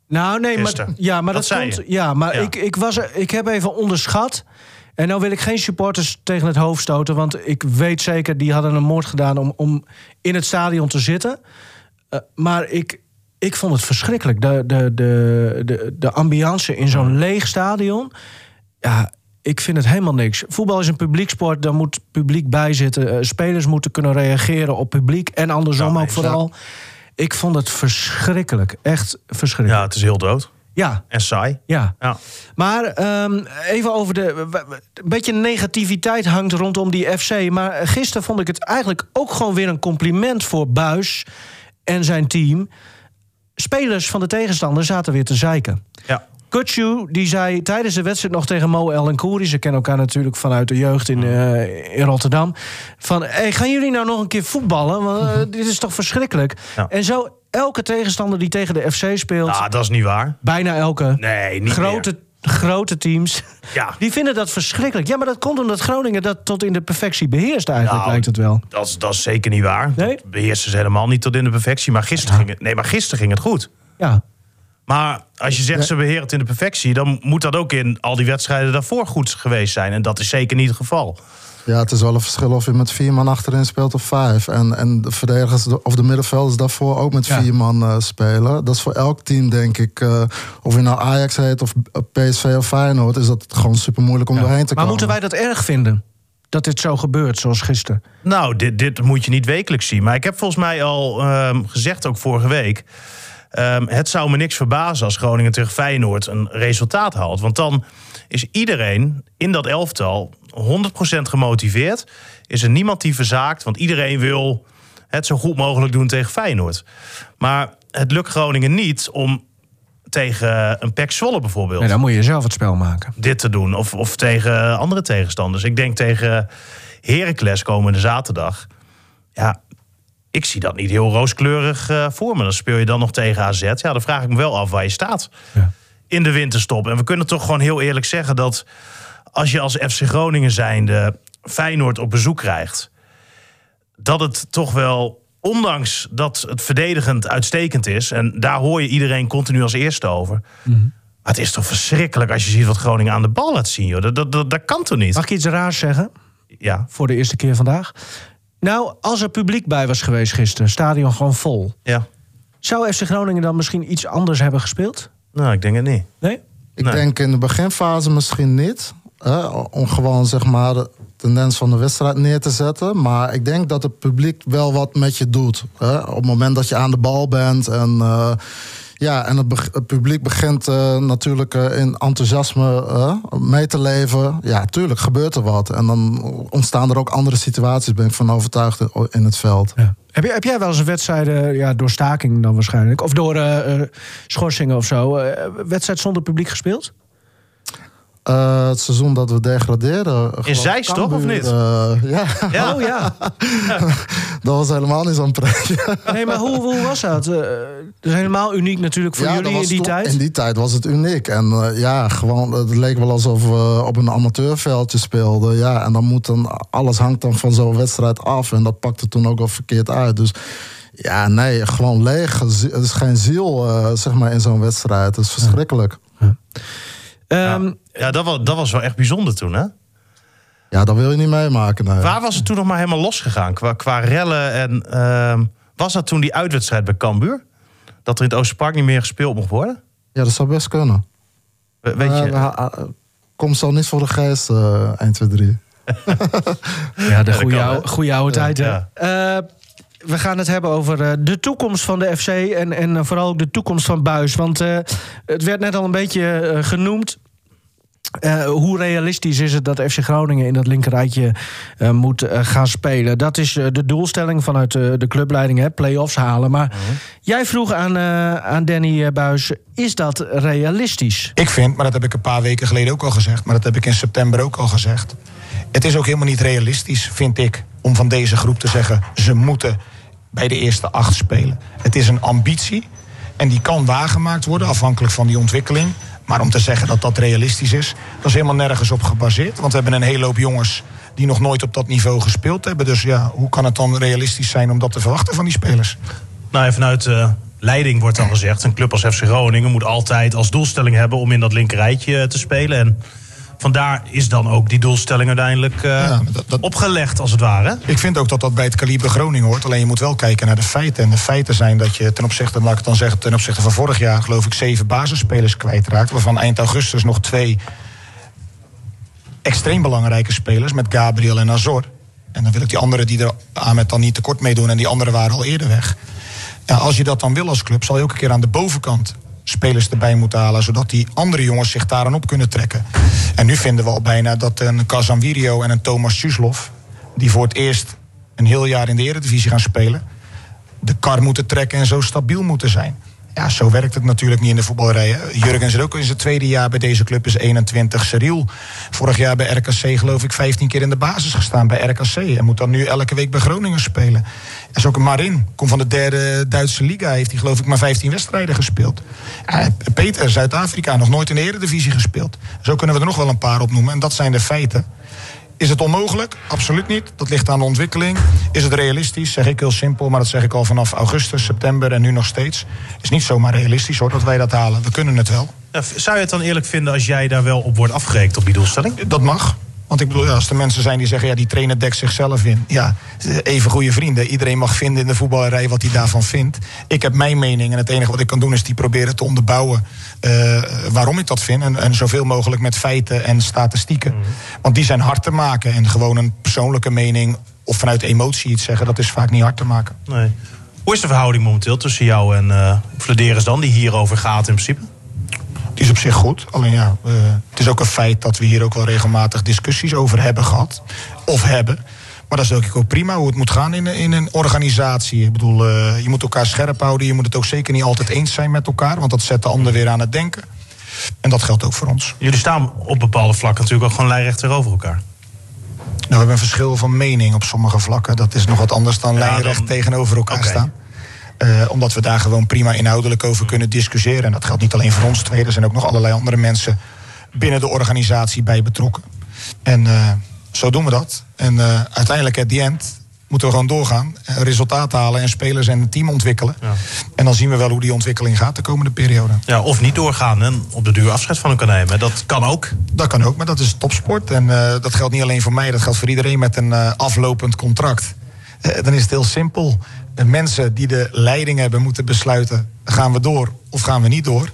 Nou, nee, maar, ja, maar Dat dat, zei komt. je. Ja, maar Ja. Ik, ik, was er, ik heb even onderschat. En nou wil ik geen supporters tegen het hoofd stoten, want ik weet zeker die hadden een moord gedaan om, om in het stadion te zitten. Eh, maar ik, ik vond het verschrikkelijk. De, de, de, de, de ambiance in zo'n leeg stadion. Ja, ik vind het helemaal niks. Voetbal is een publieksport, daar moet publiek bij zitten. Eh, spelers moeten kunnen reageren op publiek en andersom Ja, ook vooral. Ik vond het verschrikkelijk. Echt Ja, verschrikkelijk. het is heel dood. Ja, En saai. ja. Ja. Maar ehm, even over de. Een beetje negativiteit hangt rondom die FC. Maar gisteren vond ik het eigenlijk ook gewoon weer een compliment voor Buis en zijn team. Spelers van de tegenstander zaten weer te zeiken. Ja. Kutsu die zei tijdens de wedstrijd nog tegen Mo El Kouri... ze kennen elkaar natuurlijk vanuit de jeugd in, eh, in Rotterdam... van, hey, gaan jullie nou nog een keer voetballen? Want eh, dit is toch verschrikkelijk? Ja. En zo elke tegenstander die tegen de FC speelt... Nou, dat is niet waar. bijna elke Nee, niet grote, grote teams... Ja. (laughs) die vinden dat verschrikkelijk. Ja, maar dat komt omdat Groningen dat tot in de perfectie beheerst eigenlijk, Nou, lijkt het wel. Dat is, dat is zeker niet waar. Nee? Dat beheersen ze helemaal niet tot in de perfectie. Maar gisteren, ging, het, nee, maar gisteren ging het goed. Ja, Maar als je zegt ze beheren het in de perfectie... dan moet dat ook in al die wedstrijden daarvoor goed geweest zijn. En dat is zeker niet het geval. Ja, het is wel een verschil of je met vier man achterin speelt of vijf. En, en de verdedigers of de middenvelders daarvoor ook met Ja. vier man eh, spelen. Dat is voor elk team, denk ik. eh, of je nou Ajax heet of PSV of Feyenoord... is dat gewoon super moeilijk om doorheen te maar komen. moeten wij dat erg vinden? Dat dit zo gebeurt, zoals gisteren? Nou, dit, dit moet je niet wekelijks zien. Maar ik heb volgens mij al ehm, gezegd, ook vorige week... ehm, het zou me niks verbazen als Groningen tegen Feyenoord een resultaat haalt. Want dan is iedereen in dat elftal 100% gemotiveerd. Is er niemand die verzaakt, want iedereen wil het zo goed mogelijk doen tegen Feyenoord. Maar het lukt Groningen niet om tegen een PEC Zwolle bijvoorbeeld Nee, dan moet je zelf het spel maken. dit te doen. Of, of tegen andere tegenstanders. Ik denk tegen Heracles komende zaterdag. Ja, ik zie dat niet heel rooskleurig eh, voor me. Dan speel je dan nog tegen AZ. Ja, dan vraag ik me wel af waar je staat Ja. in de winterstop. En we kunnen toch gewoon heel eerlijk zeggen dat als je als FC Groningen zijnde Feyenoord op bezoek krijgt, dat het toch wel, ondanks dat het verdedigend uitstekend is, en daar hoor je iedereen continu als eerste over. Maar het is toch verschrikkelijk als je ziet wat Groningen aan de bal laat zien. Joh. Dat, dat, dat, dat kan toch niet? Mag ik iets raars zeggen? Ja, Voor de eerste keer vandaag. Nou, als er publiek bij was geweest gisteren, stadion gewoon vol. ja. Zou FC Groningen dan misschien iets anders hebben gespeeld? Nou, ik denk het niet. Nee? Ik Nee. denk in de beginfase misschien niet. Hè, om gewoon zeg maar de tendens van de wedstrijd neer te zetten. Maar ik denk dat het publiek wel wat met je doet. Hè. Op het moment dat je aan de bal bent. En, eh, ja, en het, publiek begint eh, natuurlijk eh, in enthousiasme eh, mee te leven. Ja, tuurlijk gebeurt er wat. En dan ontstaan er ook andere situaties, ben ik van overtuigd, in het veld. Ja. Heb, je, heb jij wel eens een wedstrijd, ja, door staking dan waarschijnlijk... of door eh, eh, schorsingen of zo, eh, wedstrijd zonder publiek gespeeld? Eh, het seizoen dat we degradeerden. ik, Zeist, toch, of niet? eh, (laughs) ja, Ja. Oh ja. (laughs) dat was helemaal niet zo'n pretje. (laughs) Nee, maar hoe, hoe was dat? Eh, dat is helemaal uniek natuurlijk voor Ja, jullie in die tijd. In die tijd was het uniek. En eh, ja, gewoon, het leek wel alsof we op een amateurveldje speelden. Ja, en dan moet dan, alles hangt dan van zo'n wedstrijd af. En dat pakte toen ook wel verkeerd uit. Dus ja, nee, gewoon leeg. Het is geen ziel, eh, zeg maar, in zo'n wedstrijd. Het is verschrikkelijk. Ehm, Ja, dat was, dat was wel echt bijzonder toen, hè? Ja, dat wil je niet meemaken. Nee. Waar was het toen nog maar helemaal losgegaan? Qua, qua rellen en... ehm, was dat toen die uitwedstrijd bij Cambuur? Dat er in het Oosterpark niet meer gespeeld mocht worden? Ja, dat zou best kunnen. We- Weet Eh, je? we ha- eh, Komt zo niet voor de geest, eh 1, 2, 3. ja, de goede oude, goede oude tijd. ja. Eh, we gaan het hebben over eh, de toekomst van de FC en, en vooral ook de toekomst van Buis. Want eh, het werd net al een beetje genoemd. Eh, hoe realistisch is het dat FC Groningen in dat linkerrijtje eh, moet eh, gaan spelen? Dat is eh, de doelstelling vanuit eh, de clubleiding, hè, play-offs halen. Maar jij vroeg aan, eh, aan Danny eh, Buis, is dat realistisch? Ik vind, maar dat heb ik een paar weken geleden ook al gezegd, maar dat heb ik in september ook al gezegd. Het is ook helemaal niet realistisch, vind ik, om van deze groep te zeggen: ze moeten bij de eerste acht spelen. Het is een ambitie en die kan waargemaakt worden afhankelijk van die ontwikkeling. Maar om te zeggen dat dat realistisch is, dat is helemaal nergens op gebaseerd. Want we hebben een hele hoop jongens die nog nooit op dat niveau gespeeld hebben. Dus ja, hoe kan het dan realistisch zijn om dat te verwachten van die spelers? Nou, en vanuit de leiding wordt dan gezegd... een club als FC Groningen moet altijd als doelstelling hebben... om in dat linkerrijtje te spelen. En Vandaar is dan ook die doelstelling uiteindelijk eh, Ja, dat- dat- opgelegd, als het ware. Ik vind ook dat dat bij het kaliber Groningen hoort. Alleen je moet wel kijken naar de feiten. En de feiten zijn dat je ten opzichte, laat ik het dan zeggen, ten opzichte van vorig jaar, geloof ik, zeven basisspelers kwijtraakt. Waarvan eind augustus nog twee extreem belangrijke spelers met Gabriel en Azor. En dan wil ik die anderen die er aan met dan niet tekort meedoen. En die anderen waren al eerder weg. Ja, als je dat dan wil als club, zal je ook een keer aan de bovenkant spelers erbij moeten halen. Zodat die andere jongens zich daaraan op kunnen trekken. En nu vinden we al bijna dat een Kazanvirio en een Thomas Suslov... die voor het eerst een heel jaar in de eredivisie gaan spelen... de kar moeten trekken en zo stabiel moeten zijn. Ja, zo werkt het natuurlijk niet in de voetballerij. hè. Jurgen zit ook in zijn tweede jaar bij deze club, is 21. Cyril, vorig jaar bij RKC geloof ik 15 keer in de basis gestaan bij RKC. En moet dan nu elke week bij Groningen spelen. Er is ook een Marin, komt van de derde Duitse liga. Heeft hij geloof ik maar 15 wedstrijden gespeeld. Peter, Zuid-Afrika, nog nooit in de eredivisie gespeeld. Zo kunnen we er nog wel een paar opnoemen. En dat zijn de feiten. Is het onmogelijk? Absoluut niet. Dat ligt aan de ontwikkeling. Is het realistisch? Zeg ik heel simpel, maar dat zeg ik al vanaf augustus, september en nu nog steeds. Is niet zomaar realistisch hoor dat wij dat halen. We kunnen het wel. Zou je het dan eerlijk vinden als jij daar wel op wordt afgerekend op die doelstelling? Dat mag. Want ik bedoel, als er mensen zijn die zeggen, ja, die trainer dekt zichzelf in. Ja, even goede vrienden. Iedereen mag vinden in de voetballerij wat hij daarvan vindt. Ik heb mijn mening en het enige wat ik kan doen is die proberen te onderbouwen eh, waarom ik dat vind. En, en zoveel mogelijk met feiten en statistieken. Want die zijn hard te maken. En gewoon een persoonlijke mening of vanuit emotie iets zeggen, dat is vaak niet hard te maken. Nee. Hoe is de verhouding momenteel tussen jou en Vladeris dan, die hierover gaat in principe? Die is op zich goed. Alleen ja, eh, het is ook een feit dat we hier ook wel regelmatig discussies over hebben gehad. Of hebben. Maar dat is ook, ook prima hoe het moet gaan in, een- in een organisatie. Ik bedoel, eh, je moet elkaar scherp houden. Je moet het ook zeker niet altijd eens zijn met elkaar. Want dat zet de ander weer aan het denken. En dat geldt ook voor ons. Jullie staan op bepaalde vlakken natuurlijk ook gewoon lijnrecht tegenover elkaar. Nou, we hebben een verschil van mening op sommige vlakken. Dat is nog wat anders dan Ja, lijnrecht dan- tegenover elkaar staan. Eh, omdat we daar gewoon prima inhoudelijk over kunnen discussiëren. En dat geldt niet alleen voor ons twee. Er zijn ook nog allerlei andere mensen binnen de organisatie bij betrokken. En eh, zo doen we dat. En eh, uiteindelijk, at the end, moeten we gewoon doorgaan. resultaat halen en spelers en een team ontwikkelen. Ja. En dan zien we wel hoe die ontwikkeling gaat de komende periode. Ja, of niet doorgaan en op de duur afscheid van elkaar nemen. Dat kan ook. Dat kan ook, maar dat is topsport. En dat geldt niet alleen voor mij, dat geldt voor iedereen met een aflopend contract. Dan is het heel simpel. De mensen die de leiding hebben moeten besluiten: gaan we door of gaan we niet door?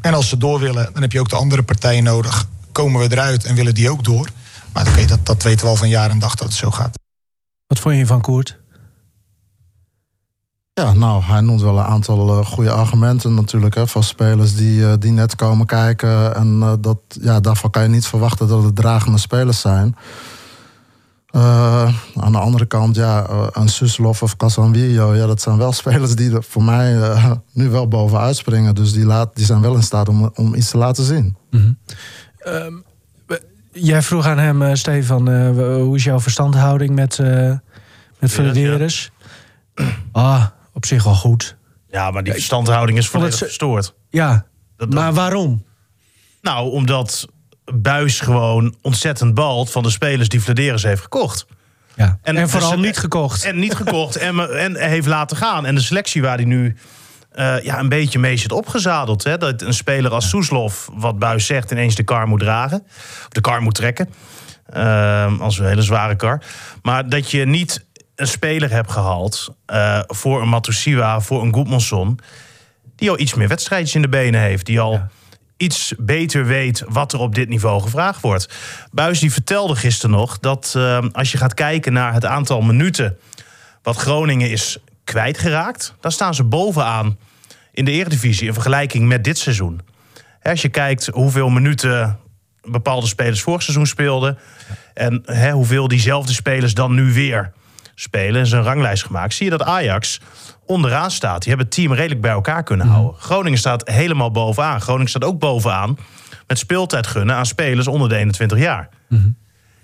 En als ze door willen, dan heb je ook de andere partijen nodig. Komen we eruit en willen die ook door? Maar oké, dat, dat weten we al van jaar en dag dat het zo gaat. Wat vond je van Koert? Ja, nou, hij noemt wel een aantal eh, goede argumenten natuurlijk hè, van spelers die, eh, die net komen kijken. En eh, dat, ja, daarvan kan je niet verwachten dat het dragende spelers zijn. Eh, aan de andere kant, ja, eh, een Suslov of Casanvillo, ja, dat zijn wel (laughs) spelers die er voor mij eh, nu wel bovenuit springen. Dus die, laat, die zijn wel in staat om, om iets te laten zien. Jij vroeg aan hem, Stefan, eh, hoe is jouw verstandhouding met, eh met Vladeris? Ah, op zich wel goed. Ja, maar die verstandhouding is het volledig verstoord. Ja, Dat- maar waarom? Nou, omdat Buis gewoon ontzettend balt van de spelers die Vladeris heeft gekocht. Ja. En, En- vooral dus- niet gekocht. En niet gekocht en, en heeft laten gaan. En de selectie waar hij nu eh, ja, een beetje mee zit opgezadeld. Hè? Dat een speler als Soeslof, wat Buis zegt, ineens de kar moet dragen. Of de kar moet trekken. Ehm, als een hele zware kar. Maar dat je niet een speler hebt gehaald eh, voor een Matusiwa, voor een Goedmanson... die al iets meer wedstrijdjes in de benen heeft. Die al iets beter weet wat er op dit niveau gevraagd wordt. Buis die vertelde gisteren nog dat eh, als je gaat kijken naar het aantal minuten... wat Groningen is kwijtgeraakt, dan staan ze bovenaan in de Eredivisie... in vergelijking met dit seizoen. Als je kijkt hoeveel minuten bepaalde spelers vorig seizoen speelden... en hè, hoeveel diezelfde spelers dan nu weer spelen... en zijn ranglijst gemaakt, zie je dat Ajax onderaan staat. Die hebben het team redelijk bij elkaar kunnen houden. Groningen staat helemaal bovenaan. Groningen staat ook bovenaan met speeltijd gunnen aan spelers onder de 21 jaar.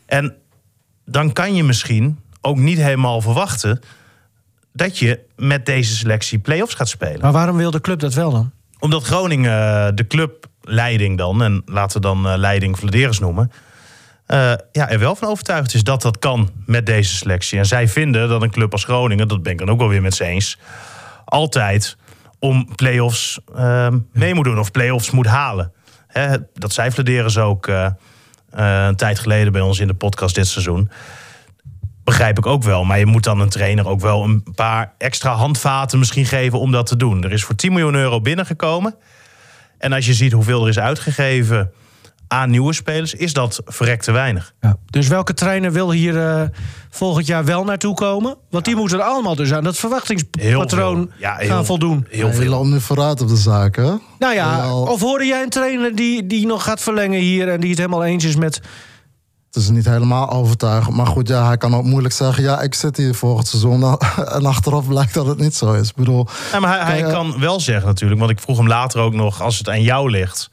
En dan kan je misschien ook niet helemaal verwachten... dat je met deze selectie play-offs gaat spelen Maar waarom wil de club dat wel dan? omdat Groningen eh, de clubleiding dan, en laten we dan eh, leiding Vladeris noemen, eh, ja, er wel van overtuigd is dat dat kan met deze selectie. En zij vinden dat een club als Groningen, dat ben ik dan ook wel weer met ze eens, altijd om play-offs eh, mee moet doen of play-offs moet halen. Hè, dat zei Vladeris ook. eh, eh, een tijd geleden bij ons in de podcast dit seizoen. Begrijp ik ook wel. Maar je moet dan een trainer ook wel een paar extra handvaten misschien geven om dat te doen. Er is voor 10 miljoen euro binnengekomen. En als je ziet hoeveel er is uitgegeven aan nieuwe spelers, is dat verrekt te weinig. Ja. Dus welke trainer wil hier eh, volgend jaar wel naartoe komen? Want die moeten er allemaal dus aan dat verwachtingspatroon Heel veel. Ja, heel- gaan voldoen. Heel Je veel. loopt nu vooruit op de zaken. hè? Nou ja, of hoorde jij een trainer die, die nog gaat verlengen hier en die het helemaal eens is met. Het is niet helemaal overtuigend. Maar goed, ja, hij kan ook moeilijk zeggen... ja, ik zit hier volgend seizoen. (laughs) En achteraf blijkt dat het niet zo is. Ik bedoel, Ja, maar hij, Kijk, eh, kan wel zeggen natuurlijk, want ik vroeg hem later ook nog... als het aan jou ligt,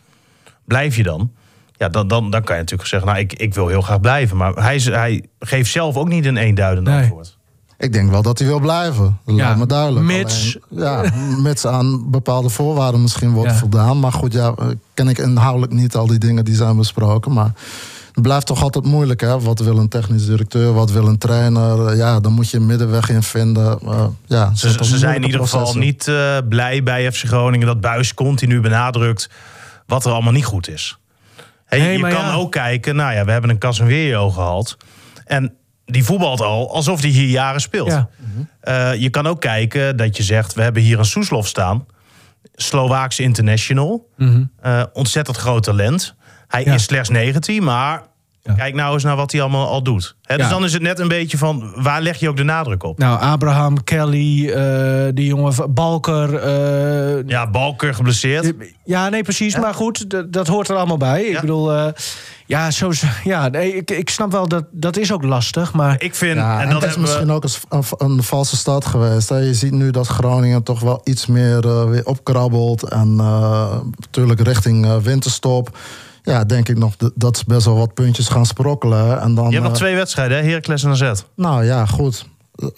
blijf je dan? Ja, dan, dan, dan kan je natuurlijk zeggen, nou, ik, ik wil heel graag blijven. Maar hij, hij geeft zelf ook niet een eenduidend Nee. antwoord. ik denk wel dat hij wil blijven. Ja, lijkt me duidelijk. mits- Alleen, ja, mits aan bepaalde voorwaarden misschien wordt Ja. voldaan. Maar goed, ja, eh, ken ik inhoudelijk niet al die dingen die zijn besproken. Maar het blijft toch altijd moeilijk, hè? Wat wil een technisch directeur? Wat wil een trainer? Eh, Ja, dan moet je een middenweg in vinden. Eh, ja, Ze, ze zijn in ieder geval niet eh, blij bij FC Groningen... dat Buis continu benadrukt wat er allemaal niet goed is. Hey, je kan ja. ook kijken, nou ja, we hebben een Casemiro gehaald. En die voetbalt al alsof hij hier jaren speelt. Ja. Eh, je kan ook kijken dat je zegt, we hebben hier een Soeslof staan. Slovaakse international. Eh, ontzettend groot talent. Hij. Ja. is slechts 19, maar Ja. kijk nou eens naar wat hij allemaal al doet. Dus Ja. dan is het net een beetje van, waar leg je ook de nadruk op? Nou, Abraham, Kelly, eh, die jongen Balker. eh, Ja, Balker geblesseerd. Ja, nee, precies. Maar goed, dat hoort er allemaal bij. Ik bedoel, eh, ja, zo, (laughs) ja nee, ik, ik snap wel dat dat is ook lastig. Maar Ik vind, Ja, en en dat dat is misschien we, ook een, een, een valse start geweest. Hè. Je ziet nu dat Groningen toch wel iets meer weer opkrabbelt. En eh, natuurlijk richting eh, winterstop. Ja, denk ik nog dat ze best wel wat puntjes gaan sprokkelen. En dan, je hebt nog eh, twee wedstrijden, hè? Heracles en AZ. Nou ja, goed.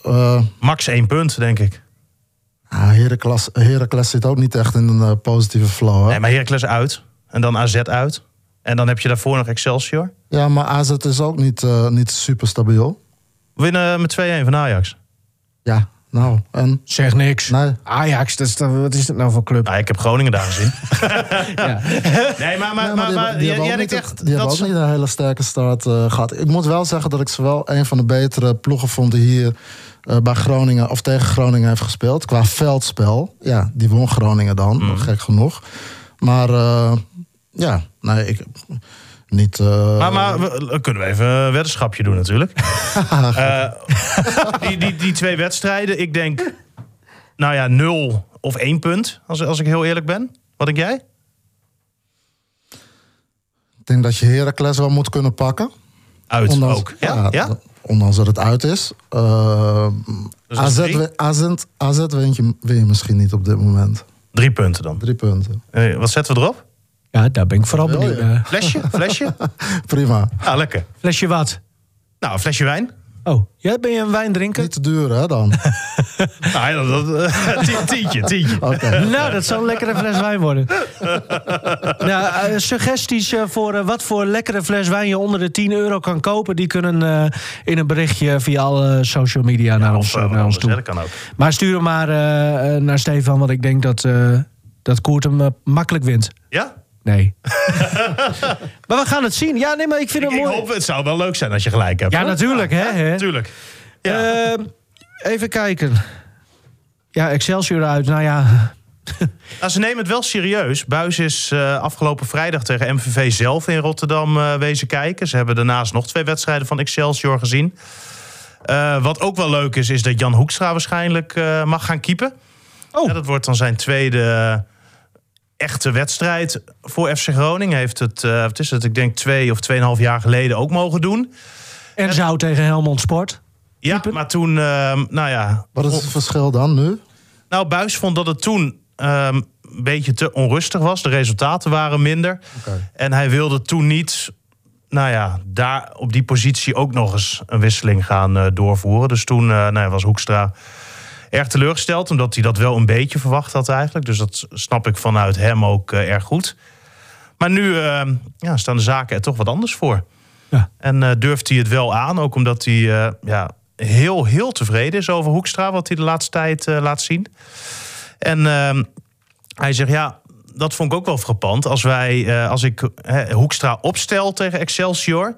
Eh Max één punt, denk ik. ja, Heracles, Heracles zit ook niet echt in een eh, positieve flow. Hè? Nee, maar Heracles uit. En dan AZ uit. En dan heb je daarvoor nog Excelsior. Ja, maar AZ is ook niet, eh, niet super stabiel. Winnen met 2-1 van Ajax. Ja, nou, en... zeg niks. Nee. Ajax, dat is, wat is dat nou voor club? Nou, ik heb Groningen daar gezien. (laughs) Ja. Nee, maar, maar, Nee, maar, die maar hebben- die hebben echt Die hebben dat ook niet een hele sterke start eh, gehad. Ik moet wel zeggen dat ik ze wel een van de betere ploegen vond die hier eh, bij Groningen of tegen Groningen heeft gespeeld. Qua veldspel. Ja, die won Groningen dan, Mhm. gek genoeg. Maar eh, ja, nee, ik niet. eh, Maar, maar we, we kunnen we even een weddenschapje doen natuurlijk. (laughs) Eh, die, die, die twee wedstrijden, ik denk... Nou ja, nul of één punt, als, als ik heel eerlijk ben. Wat denk jij? Ik denk dat je Heracles wel moet kunnen pakken. Uit Ondanks, ook. Ja? Ja? Ondanks dat het uit is. Eh, Dus AZ, AZ, AZ je, win je misschien niet op dit moment. Drie punten dan. Drie punten. Eh, wat zetten we erop? Ja, daar ben ik vooral benieuwd naar. Flesje? (laughs) Flesje? Prima. Ja, lekker. Flesje wat? Nou, een flesje wijn. Oh, ja, ben je een wijn drinken? Niet te duur, hè, dan? Nou, (laughs) ja, dat, dat, eh, tien- tientje, tientje. Oké. (laughs) Nou, dat zal een lekkere fles wijn worden. nou, eh, suggesties eh, voor eh, wat voor lekkere fles wijn je onder de 10 euro kan kopen... die kunnen eh, in een berichtje via alle social media naar, ons, Of, eh, naar ons anders, hè, toe. dat kan ook. Maar stuur hem maar eh, eh, naar Stefan, want ik denk dat, eh, dat Koert hem eh, makkelijk wint. Ja? Nee. (laughs) maar we gaan het zien. Ja, nee, maar ik vind Ik, het ik mooi. hoop, het zou wel leuk zijn als je gelijk hebt. Ja, hoor. natuurlijk, hè, hè. Tuurlijk. Ja. Ehm, even kijken. Ja, Excelsior uit. Nou ja, (laughs) Nou, ze nemen het wel serieus. Buis is eh, afgelopen vrijdag tegen MVV zelf in Rotterdam eh, wezen kijken. Ze hebben daarnaast nog twee wedstrijden van Excelsior gezien. Eh, wat ook wel leuk is, is dat Jan Hoekstra waarschijnlijk eh, mag gaan keepen. Oh. Ja, dat wordt dan zijn tweede echte wedstrijd voor FC Groningen. Heeft het, eh, wat is het, ik denk twee of tweeënhalf jaar geleden ook mogen doen. en zou tegen Helmond Sport. Ja, maar toen, eh, nou ja, Wat is het verschil dan nu? Nou, Buis vond dat het toen ehm, een beetje te onrustig was. De resultaten waren minder. Oké. En hij wilde toen niet, nou ja, daar op die positie ook nog eens een wisseling gaan eh, doorvoeren. Dus toen eh, nou ja, was Hoekstra erg teleurgesteld, omdat hij dat wel een beetje verwacht had eigenlijk. Dus dat snap ik vanuit hem ook eh, erg goed. Maar nu ehm, ja, staan de zaken er toch wat anders voor. Ja. En eh, durft hij het wel aan, ook omdat hij eh, ja, heel, heel tevreden is over Hoekstra, wat hij de laatste tijd eh, laat zien. En ehm, hij zegt, ja, dat vond ik ook wel frappant. Als, wij, eh, als ik Hoekstra opstel tegen Excelsior...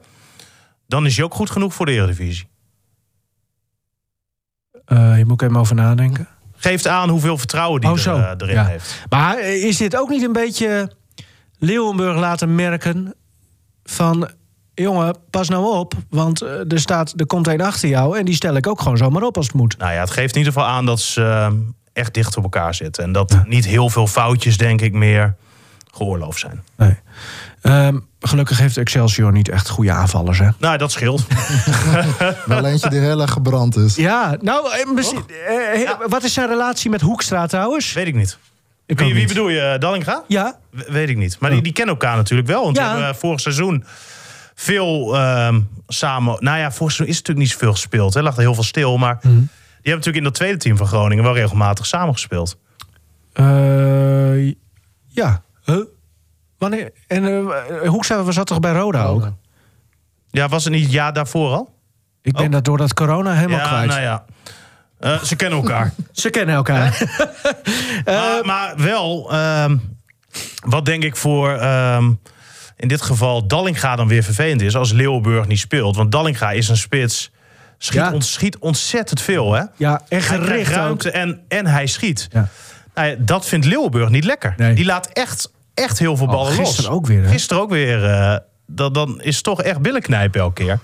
dan is hij ook goed genoeg voor de Eredivisie. Eh, je moet even over nadenken. Geeft aan hoeveel vertrouwen die Oh, er, eh, erin Ja. heeft. Maar is dit ook niet een beetje Leeuwenburg laten merken van... jongen, pas nou op, want eh, er, staat, er komt een achter jou... en die stel ik ook gewoon zomaar op als het moet. Nou ja, het geeft in ieder geval aan dat ze echt dicht op elkaar zitten. En dat niet heel veel foutjes, denk ik, meer geoorloofd zijn. Nee. Ehm, gelukkig heeft Excelsior niet echt goede aanvallers, hè? Nou, dat scheelt. (laughs) Wel eentje die heel erg gebrand is. Ja, nou, eh, misschien- eh, eh, wat is zijn relatie met Hoekstra trouwens? Weet ik niet. Ik Wie, bedoel je, Dallinga? Ja, We- Weet ik niet. Maar die, die kennen elkaar natuurlijk wel. Want Ja. hebben vorig seizoen veel ehm, samen... Nou ja, vorig seizoen is natuurlijk niet zoveel gespeeld. Hè. Lag er heel veel stil. Maar Mhm. die hebben natuurlijk in dat tweede team van Groningen... wel regelmatig samengespeeld. Eh, ja. Huh? Wanneer? En eh Hoekstra was dat toch bij Roda ook? Ja, was het niet jaar daarvoor al? Ik ben Oh. dat door dat corona helemaal ja, kwijt. nou ja. Eh, ze kennen elkaar. (laughs) Ze kennen elkaar. (laughs) maar, maar wel, ehm, wat denk ik voor ehm, in dit geval Dallinga dan weer vervelend is als Leeuwenburg niet speelt. Want Dallinga is een spits, schiet, Ja. ont- schiet ontzettend veel. Hè? Ja, en gericht ruimte en, en hij schiet. Ja. Nou ja, dat vindt Leeuwenburg niet lekker. Nee. Die laat echt, echt heel veel ballen los. Oh, gisteren ook weer, hè? Gisteren ook weer. eh, dat, dan is het toch echt billenknijpen elke keer.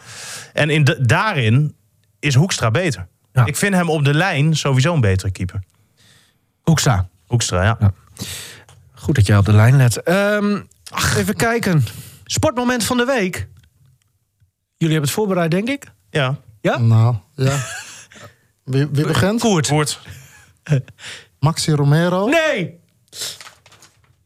En in de, daarin is Hoekstra beter. Ja. Ik vind hem op de lijn sowieso een betere keeper. Hoekstra. Hoekstra, ja. Ja. Goed dat jij op de lijn let. Ehm, even kijken. Sportmoment van de week. Jullie hebben het voorbereid, denk ik? Ja, Ja? Nou, ja. (laughs) Wie, wie begint? Koert. Koert. Maxi Romero? Nee!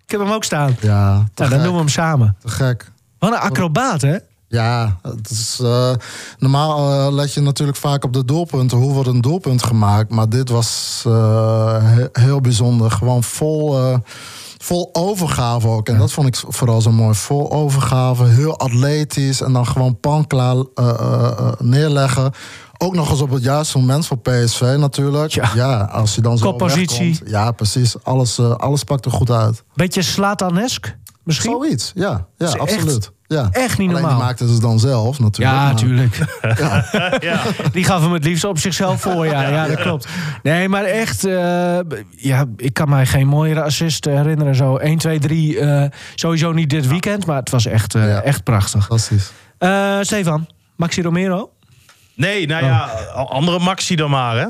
Ik heb hem ook staan. Ja, Nou, dan gek. doen we hem samen. Te gek. Wat een acrobaat, hè? Ja, het is, eh, normaal eh, let je natuurlijk vaak op de doelpunten. Hoe wordt een doelpunt gemaakt? Maar dit was eh, he- heel bijzonder. Gewoon vol, vol overgave ook. En dat vond ik vooral zo mooi. Vol overgave, heel atletisch. En dan gewoon pan klaar eh, neerleggen. Ook nog eens op het juiste moment voor PSV natuurlijk. Ja. Ja, als je dan zo Koppositie. Ja, precies. Alles, eh, alles pakt er goed uit. Beetje Slatanesk, misschien? Zoiets, ja. Ja, is echt- absoluut. ja. echt niet Alleen normaal. die maakten ze dan zelf natuurlijk. Ja, natuurlijk. (laughs) Ja. Die gaf hem het liefst op zichzelf voor, ja. Ja, dat klopt. Nee, maar echt... eh, ja, ik kan mij geen mooiere assist herinneren. Zo 1, 2, 3. eh, sowieso niet dit weekend, maar het was echt, eh, Ja. echt prachtig. Fantastisch. Eh, Stefan, Maxi Romero? Nee, nou ja, andere Maxi dan maar, hè?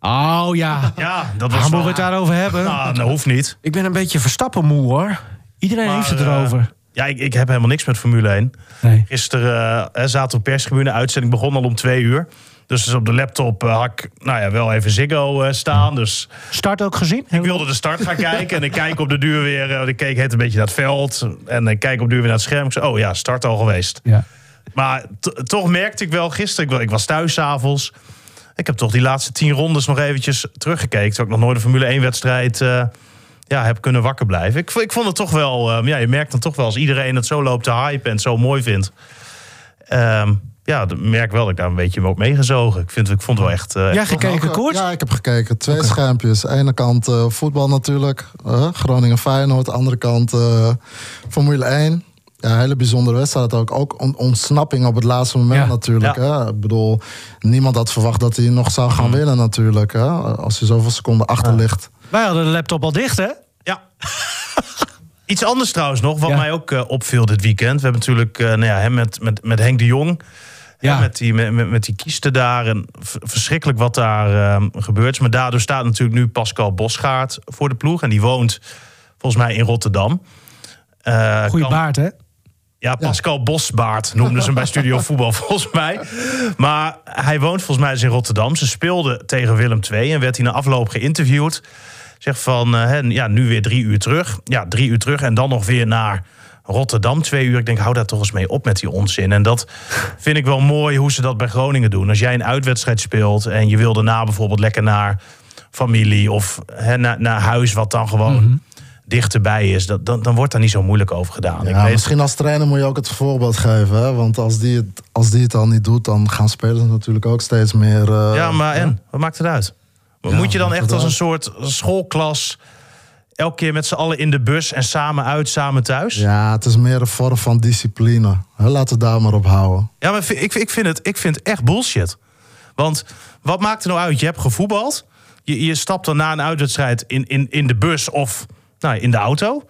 Oh ja. Ja, dat was moeten wel... we het daarover hebben? Nou, dat hoeft niet. Ik ben een beetje verstappen moe, hoor. Iedereen Maar, heeft het eh, erover. Ja, ik, ik heb helemaal niks met Formule 1. Nee. Gisteren eh, zaten we op. Uitzending begon al om twee uur. Dus op de laptop eh, had ik nou ja, wel even Ziggo eh, staan. Dus Start ook gezien? ik wilde de start gaan kijken. En ik kijk op de duur weer. eh, ik keek het een beetje naar het veld. En ik kijk op de duur weer naar het scherm. Ik zei, oh ja, start al geweest. Ja. Maar toch merkte ik wel gisteren, ik, wa- ik was thuis s'avonds. Ik heb toch die laatste tien rondes nog eventjes teruggekeken. Terwijl ik nog nooit een Formule 1 wedstrijd eh, ja, heb kunnen wakker blijven. Ik, ik vond het toch wel, eh, ja, je merkt dan toch wel als iedereen het zo loopt te hypen en het zo mooi vindt. Ehm, ja, dan merk ik wel dat ik daar een beetje ook meegezogen. Ik, vind, ik vond het wel echt... eh, Ja, gekeken? Ja, ik heb gekeken. Twee schermpjes. Ene kant eh, voetbal natuurlijk. Groningen-Feyenoord. Andere kant eh, Formule 1. Ja, een hele bijzondere wedstrijd ook. Ook on- ontsnapping op het laatste moment Ja. natuurlijk. Ja. Hè? Ik bedoel, niemand had verwacht dat hij nog zou gaan winnen natuurlijk. Hè? Als hij zoveel seconden achter ligt. Wij hadden de laptop al dicht, hè? Ja. (laughs) Iets anders trouwens nog, wat Ja. mij ook eh, opviel dit weekend. We hebben natuurlijk eh, nou ja, hem met, met, met Henk de Jong. Ja. Met, die, met, met, die kiesten daar. En verschrikkelijk wat daar eh, gebeurt. Maar daardoor staat natuurlijk nu Pascal Bosgaard voor de ploeg. En die woont volgens mij in Rotterdam. Eh, Goeie kan- baard, hè? Ja, Pascal Bosbaard noemden ze hem bij Studio (laughs) Voetbal volgens mij. Maar hij woont volgens mij dus in Rotterdam. Ze speelden tegen Willem II en werd hij na afloop geïnterviewd. Zegt van, eh, ja, nu weer drie uur terug. Ja, drie uur terug en dan nog weer naar Rotterdam twee uur. Ik denk, hou daar toch eens mee op met die onzin. En dat vind ik wel mooi hoe ze dat bij Groningen doen. Als jij een uitwedstrijd speelt en je wil daarna bijvoorbeeld lekker naar familie... of naar, naar huis wat dan gewoon dichterbij is... Dat, dan, dan wordt daar niet zo moeilijk over gedaan. Ik Ja, weet- misschien als trainer moet je ook het voorbeeld geven. Hè? Want als die, het, als die het al niet doet, dan gaan spelers natuurlijk ook steeds meer. eh, Ja, maar en? Wat maakt het uit? Ja, Moet je dan echt als een soort schoolklas... elke keer met z'n allen in de bus en samen uit, samen thuis? Ja, Ja, het is meer een vorm van discipline. Laten we daar maar op houden. maar ik, ik, vind het, ik vind het echt bullshit. Want wat maakt er nou uit? Je hebt gevoetbald. Je, je stapt dan na een uitwedstrijd in, in, in de bus of nou, in de auto.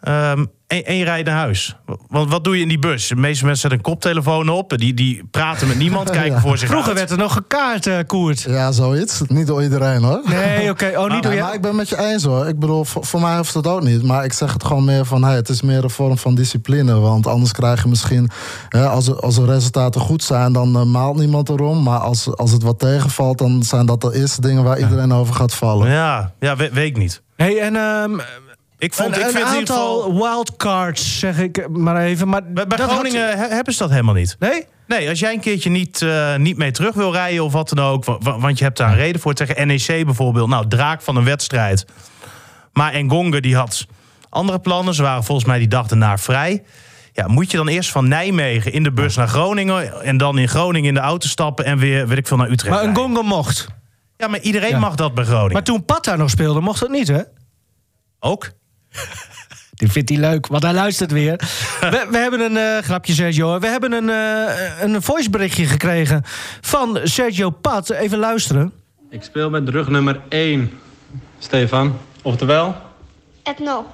Ehm, en, en je rijdt naar huis. Want wat doe je in die bus? De meeste mensen zetten een koptelefoon op. Die, die praten met niemand, (laughs) kijken Ja. voor zich Vroeger uit. werd er nog gekaart, eh, Koert. Ja, zoiets. Niet door iedereen hoor. Nee, (laughs) oké. Oh, niet door Nee, jou. maar ik ben het met je eens hoor. Ik bedoel, voor, voor mij hoeft het ook niet. Maar ik zeg het gewoon meer van, hey, het is meer een vorm van discipline. Want anders krijg je misschien, hè, als, er- als de resultaten goed zijn, dan eh, maalt niemand erom. Maar als, als het wat tegenvalt, dan zijn dat de eerste dingen waar iedereen over gaat vallen. Ja, ja we- weet ik niet. Hey, en ehm, Ik, vond, een, ik vind aantal geval... wildcards, zeg ik maar even. Maar Bij, bij dat had- Groningen he- hebben ze dat helemaal niet. Nee? Nee, als jij een keertje niet, eh, niet mee terug wil rijden of wat dan ook... wa- wa- want je hebt daar een reden voor. Tegen NEC bijvoorbeeld, nou, draak van een wedstrijd. Maar Engonge die had andere plannen. Ze waren volgens mij die dag daarna vrij. Ja, moet je dan eerst van Nijmegen in de bus naar Groningen... en dan in Groningen in de auto stappen en weer, weet ik veel, naar Utrecht Maar gongo mocht. Ja, maar iedereen Ja. mag dat bij Groningen. Maar toen Pat daar nog speelde, mocht dat niet, hè? Ook? (laughs) Die vindt hij leuk, want hij luistert weer. We, we hebben een eh, grapje, Sergio. We hebben een, eh een voiceberichtje gekregen van Sergio Pat. Even luisteren. Ik speel met rugnummer 1, Stefan. Oftewel, Etno.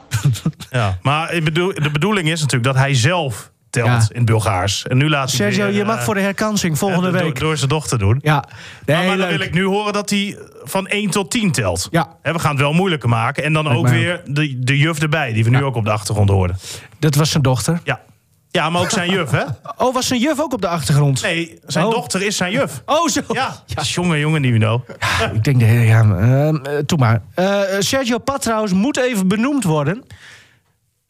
Ja, maar ik bedoel, de bedoeling is natuurlijk dat hij zelf telt Ja. in het Bulgaars. En nu laat hij Sergio, weer, je eh, mag voor de herkansing volgende door- week. Door zijn dochter doen. Ja, nee, maar maar dan wil ik nu horen dat hij van 1 tot 10 telt. Ja. Hè, we gaan het wel moeilijker maken. En dan Lijkt ook weer de, de juf erbij, die we nu Ja. ook op de achtergrond hoorden. Dat was zijn dochter. Ja. ja, maar ook zijn juf, hè? Oh, was zijn juf ook op de achtergrond? Nee, zijn Oh. dochter is zijn juf. Oh, zo. Ja, jongen, jongen, Nivino. Ik denk, de, ja, eh, toe maar. Eh, Sergio Pat trouwens moet even benoemd worden.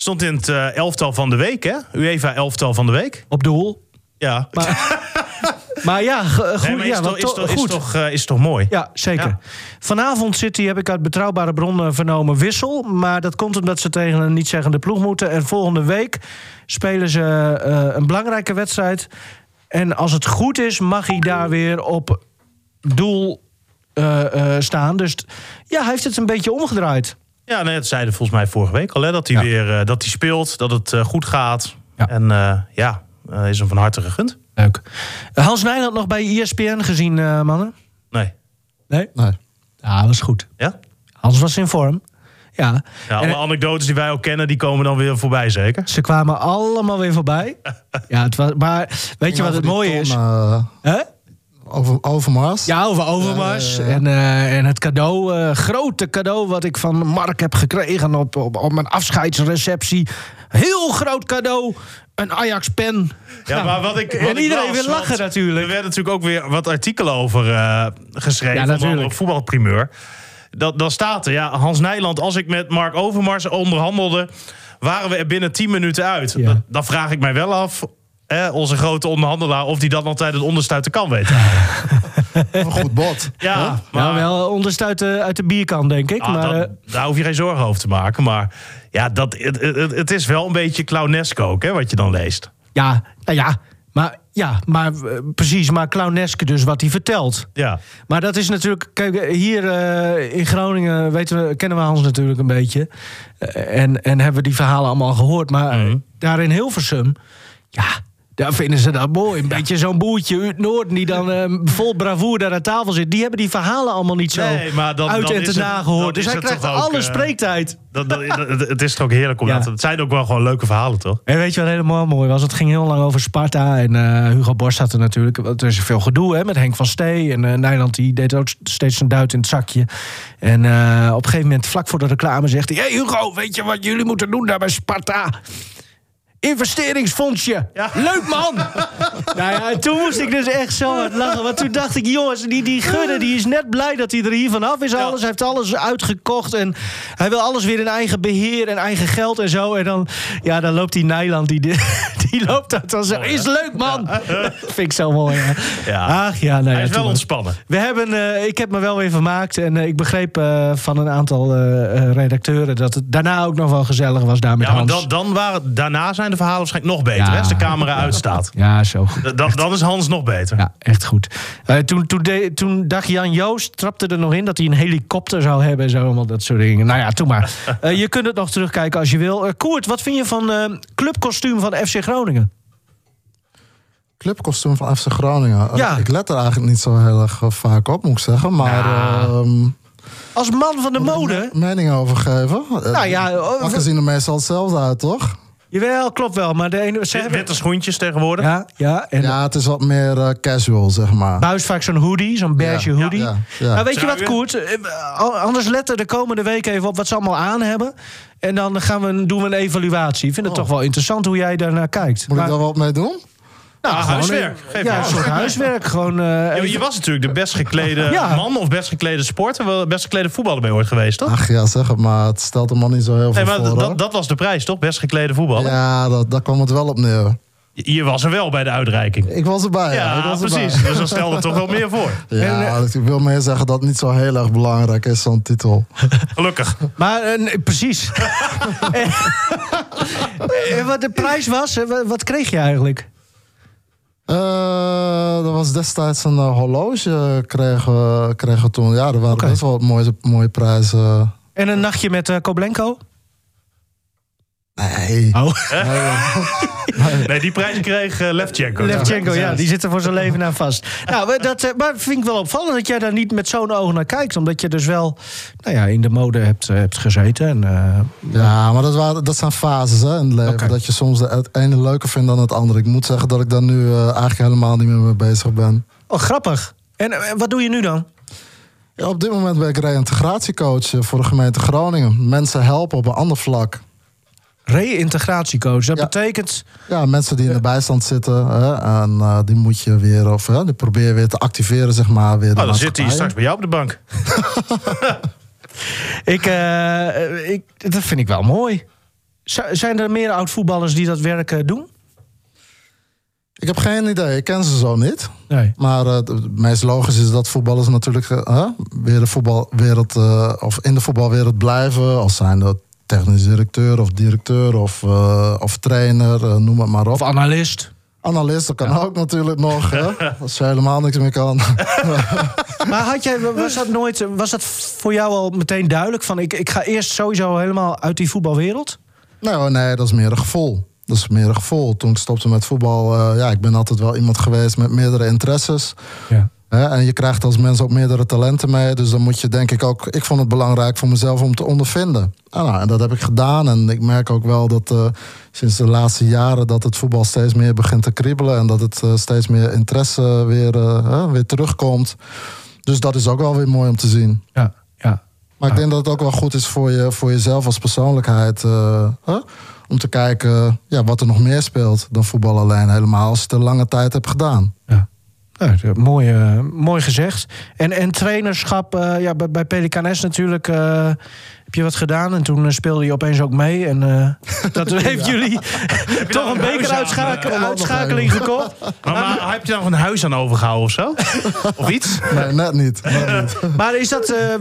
Stond in het eh, elftal van de week, hè? UEFA elftal van de week. Op doel. Ja. Maar, (laughs) maar ja, goed. Nee, maar is, ja, toch, is, to- toch, is, toch, eh, is toch mooi? Ja, zeker. Ja. Vanavond zit hij, heb ik uit betrouwbare bronnen vernomen, wissel. Maar dat komt omdat ze tegen een niet-zeggende ploeg moeten. En volgende week spelen ze eh, een belangrijke wedstrijd. En als het goed is, mag hij daar weer op doel staan. Dus t- ja, hij heeft het een beetje omgedraaid. Ja, nee, dat zeiden volgens mij vorige week al, hè? Dat hij Ja. weer eh, dat hij speelt, dat het eh, goed gaat. Ja. En eh, ja, eh, is hem van harte gegund. Leuk. Hans Nijland nog bij ESPN gezien, eh, mannen? Nee. Nee? Nee. Ja, dat was goed. Ja? Hans was in vorm. Ja. Ja, En- alle anekdotes die wij ook kennen, die komen dan weer voorbij, zeker? Ze kwamen allemaal weer voorbij. (laughs) ja, het was, maar weet je wat het mooie ton, is? Hè? Over, Overmars. Ja, over Overmars. Ja, ja, ja. En, eh, en het cadeau, eh, grote cadeau wat ik van Mark heb gekregen op, op, op mijn afscheidsreceptie. Heel groot cadeau. Een Ajax-pen. Ja, Nou, maar wat ik. en wat iedereen weer lachen natuurlijk. Er werden natuurlijk ook weer wat artikelen over eh, geschreven. Ja, op voetbalprimeur. Dat, dan staat er, ja, Hans Nijland, als ik met Mark Overmars onderhandelde, waren we er binnen 10 minuten uit. Ja. Dan vraag ik mij wel af, hè, onze grote onderhandelaar, of die dan altijd het onderste uit de kan weet. (laughs) Een goed bot. Ja, maar nou, wel onderstuit de, uit de bierkan, denk ik. ah, maar, dat- eh, daar hoef je geen zorgen over te maken. Maar ja, dat, het, het, het is wel een beetje clownesk ook, hè, wat je dan leest. ja, nou ja. Maar, ja, maar eh, precies. Maar clowneske dus wat hij vertelt. Ja. Maar dat is natuurlijk. Kijk, hier eh, in Groningen weten we, kennen we Hans natuurlijk een beetje. En, en hebben we die verhalen allemaal gehoord. Maar Mhm. eh, daar in Hilversum. Ja. Daar vinden ze dat mooi. Een beetje zo'n boertje uit noorden die dan eh, vol bravoer daar aan tafel zit. Die hebben die verhalen allemaal niet zo Nee, maar dan- uit dan en te nagehoord. Dus hij krijgt ook, alle eh, spreektijd. Het is toch ook heerlijk om (laughs) Ja. dat... Het zijn ook wel gewoon leuke verhalen, toch? En weet je wat helemaal mooi was? Het ging heel lang over Sparta. En eh, Hugo Borst had er natuurlijk. Er is veel gedoe hè, met Henk van Stee. En eh Nijland die deed ook steeds een duit in het zakje. En op een gegeven moment, vlak voor de reclame, zegt hij: Hey Hugo, weet je wat jullie moeten doen daar bij Sparta? Investeringsfondsje. Ja. Leuk man! (laughs) nou ja, en toen moest ik dus echt zo hard lachen. Want toen dacht ik, jongens, die, die Gudde die is net blij dat hij er hier vanaf is. Alles. Hij heeft alles uitgekocht. En hij wil alles weer in eigen beheer en eigen geld en zo. En dan, ja, dan loopt die Nijland, die, die die loopt dat dan zo. Is leuk, man! (laughs) Vind ik zo mooi. hè. Ja. Ach ja, nou ja, Hij is wel ontspannen. We hebben, eh, ik heb me wel weer vermaakt. En eh, ik begreep eh, van een aantal redacteuren dat het daarna ook nog wel gezellig was daar met Ja, maar Hans. dan, dan waren, daarna zijn de verhalen waarschijnlijk nog beter. Ja. hè, Als de camera uitstaat. Ja, zo goed. Dan, dan is Hans nog beter. Ja, echt goed. Toen, toen, de- toen dacht Jan Joost, trapte er nog in dat hij een helikopter zou hebben en zo, allemaal dat soort dingen. Nou ja, toen maar. (laughs) Je kunt het nog terugkijken als je wil. Koert, wat vind je van clubkostuum van FC Groningen? Clubkostuum van FC Groningen. Eh, Ja. Ik let er eigenlijk niet zo heel erg eh, vaak op, moet ik zeggen. Maar ehm, Als man van de mode? mening over geven. Eh, Nou ja, Pakken zien er meestal hetzelfde uit, toch? Jawel, klopt wel. Maar de ene... Ze hebben, Witte schoentjes tegenwoordig. ja, ja. En Ja, het is wat meer eh, casual, zeg maar. Buis vaak zo'n hoodie, zo'n beige Ja, hoodie. ja, ja. Nou, weet je wat, je- Koert? Eh, Anders letten de komende week even op wat ze allemaal aan hebben. En dan gaan we, doen we een evaluatie. Ik vind het toch wel interessant hoe jij daarnaar kijkt. Oh. Moet Maar- ik daar wat mee doen? Nou, Ah, huiswerk. eh, Geef Ja, maar. een soort huiswerk. Gewoon, eh, Ja, even- je was natuurlijk de best geklede (laughs) Ja. man of best geklede sporter. Wel best geklede voetballer ben je ooit geweest, toch? Ach ja, zeg het maar. Het stelt hem al niet zo heel veel nee, maar voor. dat, dat was de prijs, toch? Best geklede voetballer. Ja, dat, daar kwam het wel op neer. Je was er wel bij de uitreiking. Ik was erbij. Ja, Ja, erbij. precies. Dus dan stelde het toch wel meer voor. (laughs) Ja, ik wil meer zeggen dat het niet zo heel erg belangrijk is, zo'n titel. (laughs) Gelukkig. Maar eh, nee, precies. en, en wat de prijs was, eh, wat kreeg je eigenlijk? Eh, dat was destijds een eh, horloge kregen we, kregen we toen. Ja, er waren best wel mooie, mooie prijzen. En een nachtje met eh Koblenko? Nee. Oh. (laughs) Nee, die prijs kreeg uh, Levchenko. Levchenko, ja, die zit er voor zijn leven aan vast. Nou, dat, eh, maar vind ik wel opvallend dat jij daar niet met zo'n ogen naar kijkt. Omdat je dus wel nou ja, in de mode hebt, eh, hebt gezeten. En, eh, Ja, maar dat, waren, dat zijn fases hè, in het leven. Oké. Dat je soms de- het ene leuker vindt dan het andere. Ik moet zeggen dat ik daar nu eh, eigenlijk helemaal niet meer mee bezig ben. Oh, grappig. En wat doe je nu dan? Ja, op dit moment ben ik reïntegratiecoach eh, voor de gemeente Groningen. Mensen helpen op een ander vlak. Reïntegratiecoach. Dat Ja. betekent. Ja, mensen die in de bijstand zitten. Hè, en eh, die moet je weer, of hè, die probeer je weer te activeren, zeg maar. Weer Nou, dan zit hij maatschappij. straks bij jou op de bank. (laughs) Ik, eh, ik, dat vind ik wel mooi. Z- zijn er meer oud-voetballers die dat werk eh, doen? Ik heb geen idee, ik ken ze zo niet. Nee. Maar eh, het meest logisch is dat voetballers natuurlijk eh, weer de voetbalwereld, eh, of in de voetbalwereld blijven. Als zijn dat technisch directeur of directeur of, eh, of trainer, eh, noem het maar op. Of analist? Analist, dat kan ook natuurlijk nog. Hè, (laughs) als je helemaal niks meer kan. (laughs) Maar had jij, (laughs) was dat nooit, was dat voor jou al meteen duidelijk? Van ik, ik ga eerst sowieso helemaal uit die voetbalwereld? hoor, nee, dat is meer een gevoel. Dat is meer een gevoel. Toen ik stopte met voetbal, eh, ja, ik ben altijd wel iemand geweest met meerdere interesses. Ja. En je krijgt als mens ook meerdere talenten mee. Dus dan moet je denk ik ook... Ik vond het belangrijk voor mezelf om te ondervinden. En, nou, en dat heb ik gedaan. En ik merk ook wel dat eh, sinds de laatste jaren... dat het voetbal steeds meer begint te kriebelen. En dat het eh, steeds meer interesse weer, eh, weer terugkomt. Dus dat is ook wel weer mooi om te zien. Ja, ja. Maar ik denk dat het ook wel goed is voor, je, voor jezelf als persoonlijkheid. om te kijken ja, wat er nog meer speelt dan voetbal alleen. Helemaal als je het een lange tijd hebt gedaan. ja. Nou, dat- mooi, eh, mooi gezegd. En, en trainerschap, eh, ja, bij, bij Pelicanes natuurlijk eh, heb je wat gedaan. En toen eh, speelde je opeens ook mee. En eh, (laughs) dat heeft jullie (laughs) toch een huis beker aan, uitschakeling, eh, uitschakeling gekocht. Maar, maar heb je daar nog een huis aan overgehouden of zo? (laughs) Of iets? Nee, net niet. Net niet. Maar is dat, eh,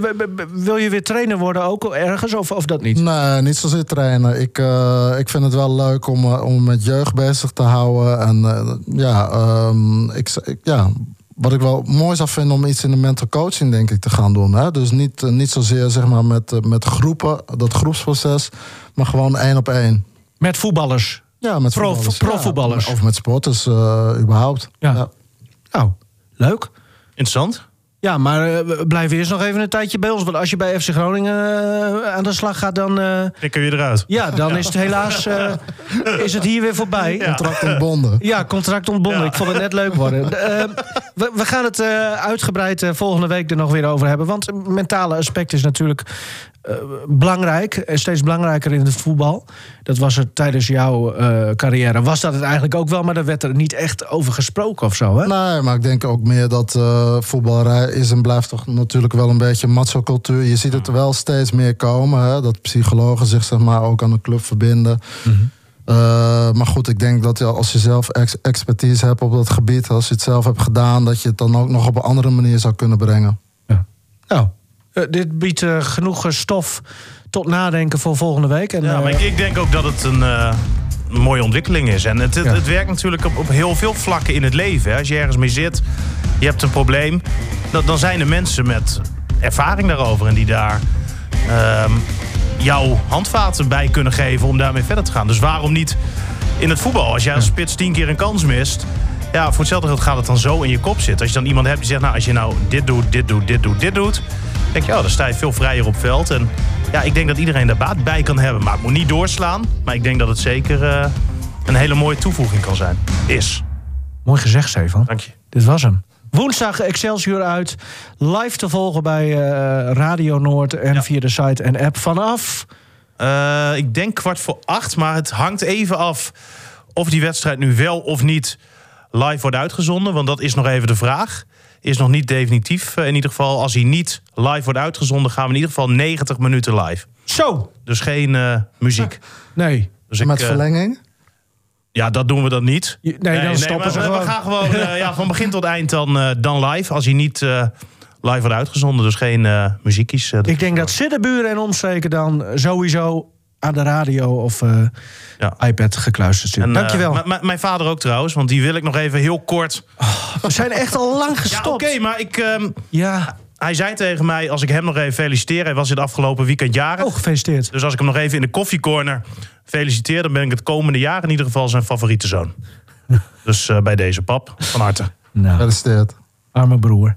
wil je weer trainer worden ook ergens of, of dat niet? Nee, niet zozeer trainen. Ik, eh, ik vind het wel leuk om, om met jeugd bezig te houden. En eh, ja, ehm, ik, ik- ja, wat ik wel mooi zou vinden om iets in de mental coaching denk ik te gaan doen. Hè? Dus niet, eh, niet zozeer zeg maar met, eh, met groepen, dat groepsproces, maar gewoon één op één. Met voetballers. Ja, met Pro- voetballers. profvoetballers. Ja, of met sporters eh, überhaupt. Ja. Ja. Nou, leuk. Interessant. Ja, maar eh, we blijven eerst nog even een tijdje bij ons. Want als je bij FC Groningen eh, aan de slag gaat, dan, eh, kun je eruit. ja, dan (laughs) is het helaas eh, is het hier weer voorbij. Ja. Contract ontbonden. contract ontbonden. Ik vond het net leuk worden. De, (laughs) we, we gaan het eh, uitgebreid volgende week er nog weer over hebben. Want het mentale aspect is natuurlijk eh, belangrijk. En steeds belangrijker in het voetbal. Dat was het tijdens jouw eh, carrière. Was dat het eigenlijk ook wel, maar daar werd er niet echt over gesproken of zo, hè? Nee, maar ik denk ook meer dat eh voetballerij is en blijft toch natuurlijk wel een beetje macho-cultuur. Je ziet het wel steeds meer komen, hè, dat psychologen zich zeg maar ook aan de club verbinden. Eh, maar goed, ik denk dat je, als je zelf ex- expertise hebt op dat gebied, als je het zelf hebt gedaan, dat je het dan ook nog op een andere manier zou kunnen brengen. Nou, eh, dit biedt eh, genoeg eh, stof tot nadenken voor volgende week. En, Ja, maar ik, ik denk ook dat het een, mooie ontwikkeling is. En het, het, Ja. het werkt natuurlijk op, op heel veel vlakken in het leven. Hè. Als je ergens mee zit, je hebt een probleem... Dan, dan zijn er mensen met ervaring daarover... en die daar ehm, jouw handvaten bij kunnen geven om daarmee verder te gaan. Dus waarom niet in het voetbal? Als jij als spits tien keer een kans mist... Ja, voor hetzelfde geld gaat het dan zo in je kop zitten. Als je dan iemand hebt die zegt, nou, als je nou dit doet, dit doet, dit doet, dit doet... denk je, oh, dan sta je veel vrijer op veld. En ja, ik denk dat iedereen daar baat bij kan hebben. Maar het moet niet doorslaan. Maar ik denk dat het zeker eh, een hele mooie toevoeging kan zijn. Is. Mooi gezegd, Stefan. Dank je. Dit was hem. Woensdag Excelsior uit. Live te volgen bij eh, Radio Noord en via de site en app vanaf. Eh, ik denk kwart voor acht, maar het hangt even af of die wedstrijd nu wel of niet live wordt uitgezonden. Want dat is nog even de vraag. Is nog niet definitief. eh, in ieder geval, als hij niet live wordt uitgezonden, gaan we in ieder geval 90 minuten live. Zo! Dus geen eh, muziek. (laughs) Nee. Dus ik, Met eh, verlenging? ja, dat doen we dan niet. Nee, dan stoppen maar ze we, gewoon. We gaan gewoon (laughs) eh, ja, van begin tot eind dan, eh, dan live. Als hij niet eh, live wordt uitgezonden. Dus geen eh muziekjes. Ik denk dat Siddeburen en omstreken dan sowieso aan de radio of eh, Ja. iPad gekluisterd. En, eh, Dankjewel. mijn vader ook trouwens, want die wil ik nog even heel kort. We zijn echt al lang (laughs) Ja, gestopt. oké, maar ik, ehm, Ja. hij zei tegen mij, als ik hem nog even feliciteer... hij was in het afgelopen weekend jarig. Oh, gefeliciteerd. Dus als ik hem nog even in de koffiecorner feliciteer... dan ben ik het komende jaar in ieder geval zijn favoriete zoon. (laughs) dus eh, bij deze pap, van harte. Nou, Gefeliciteerd. arme broer.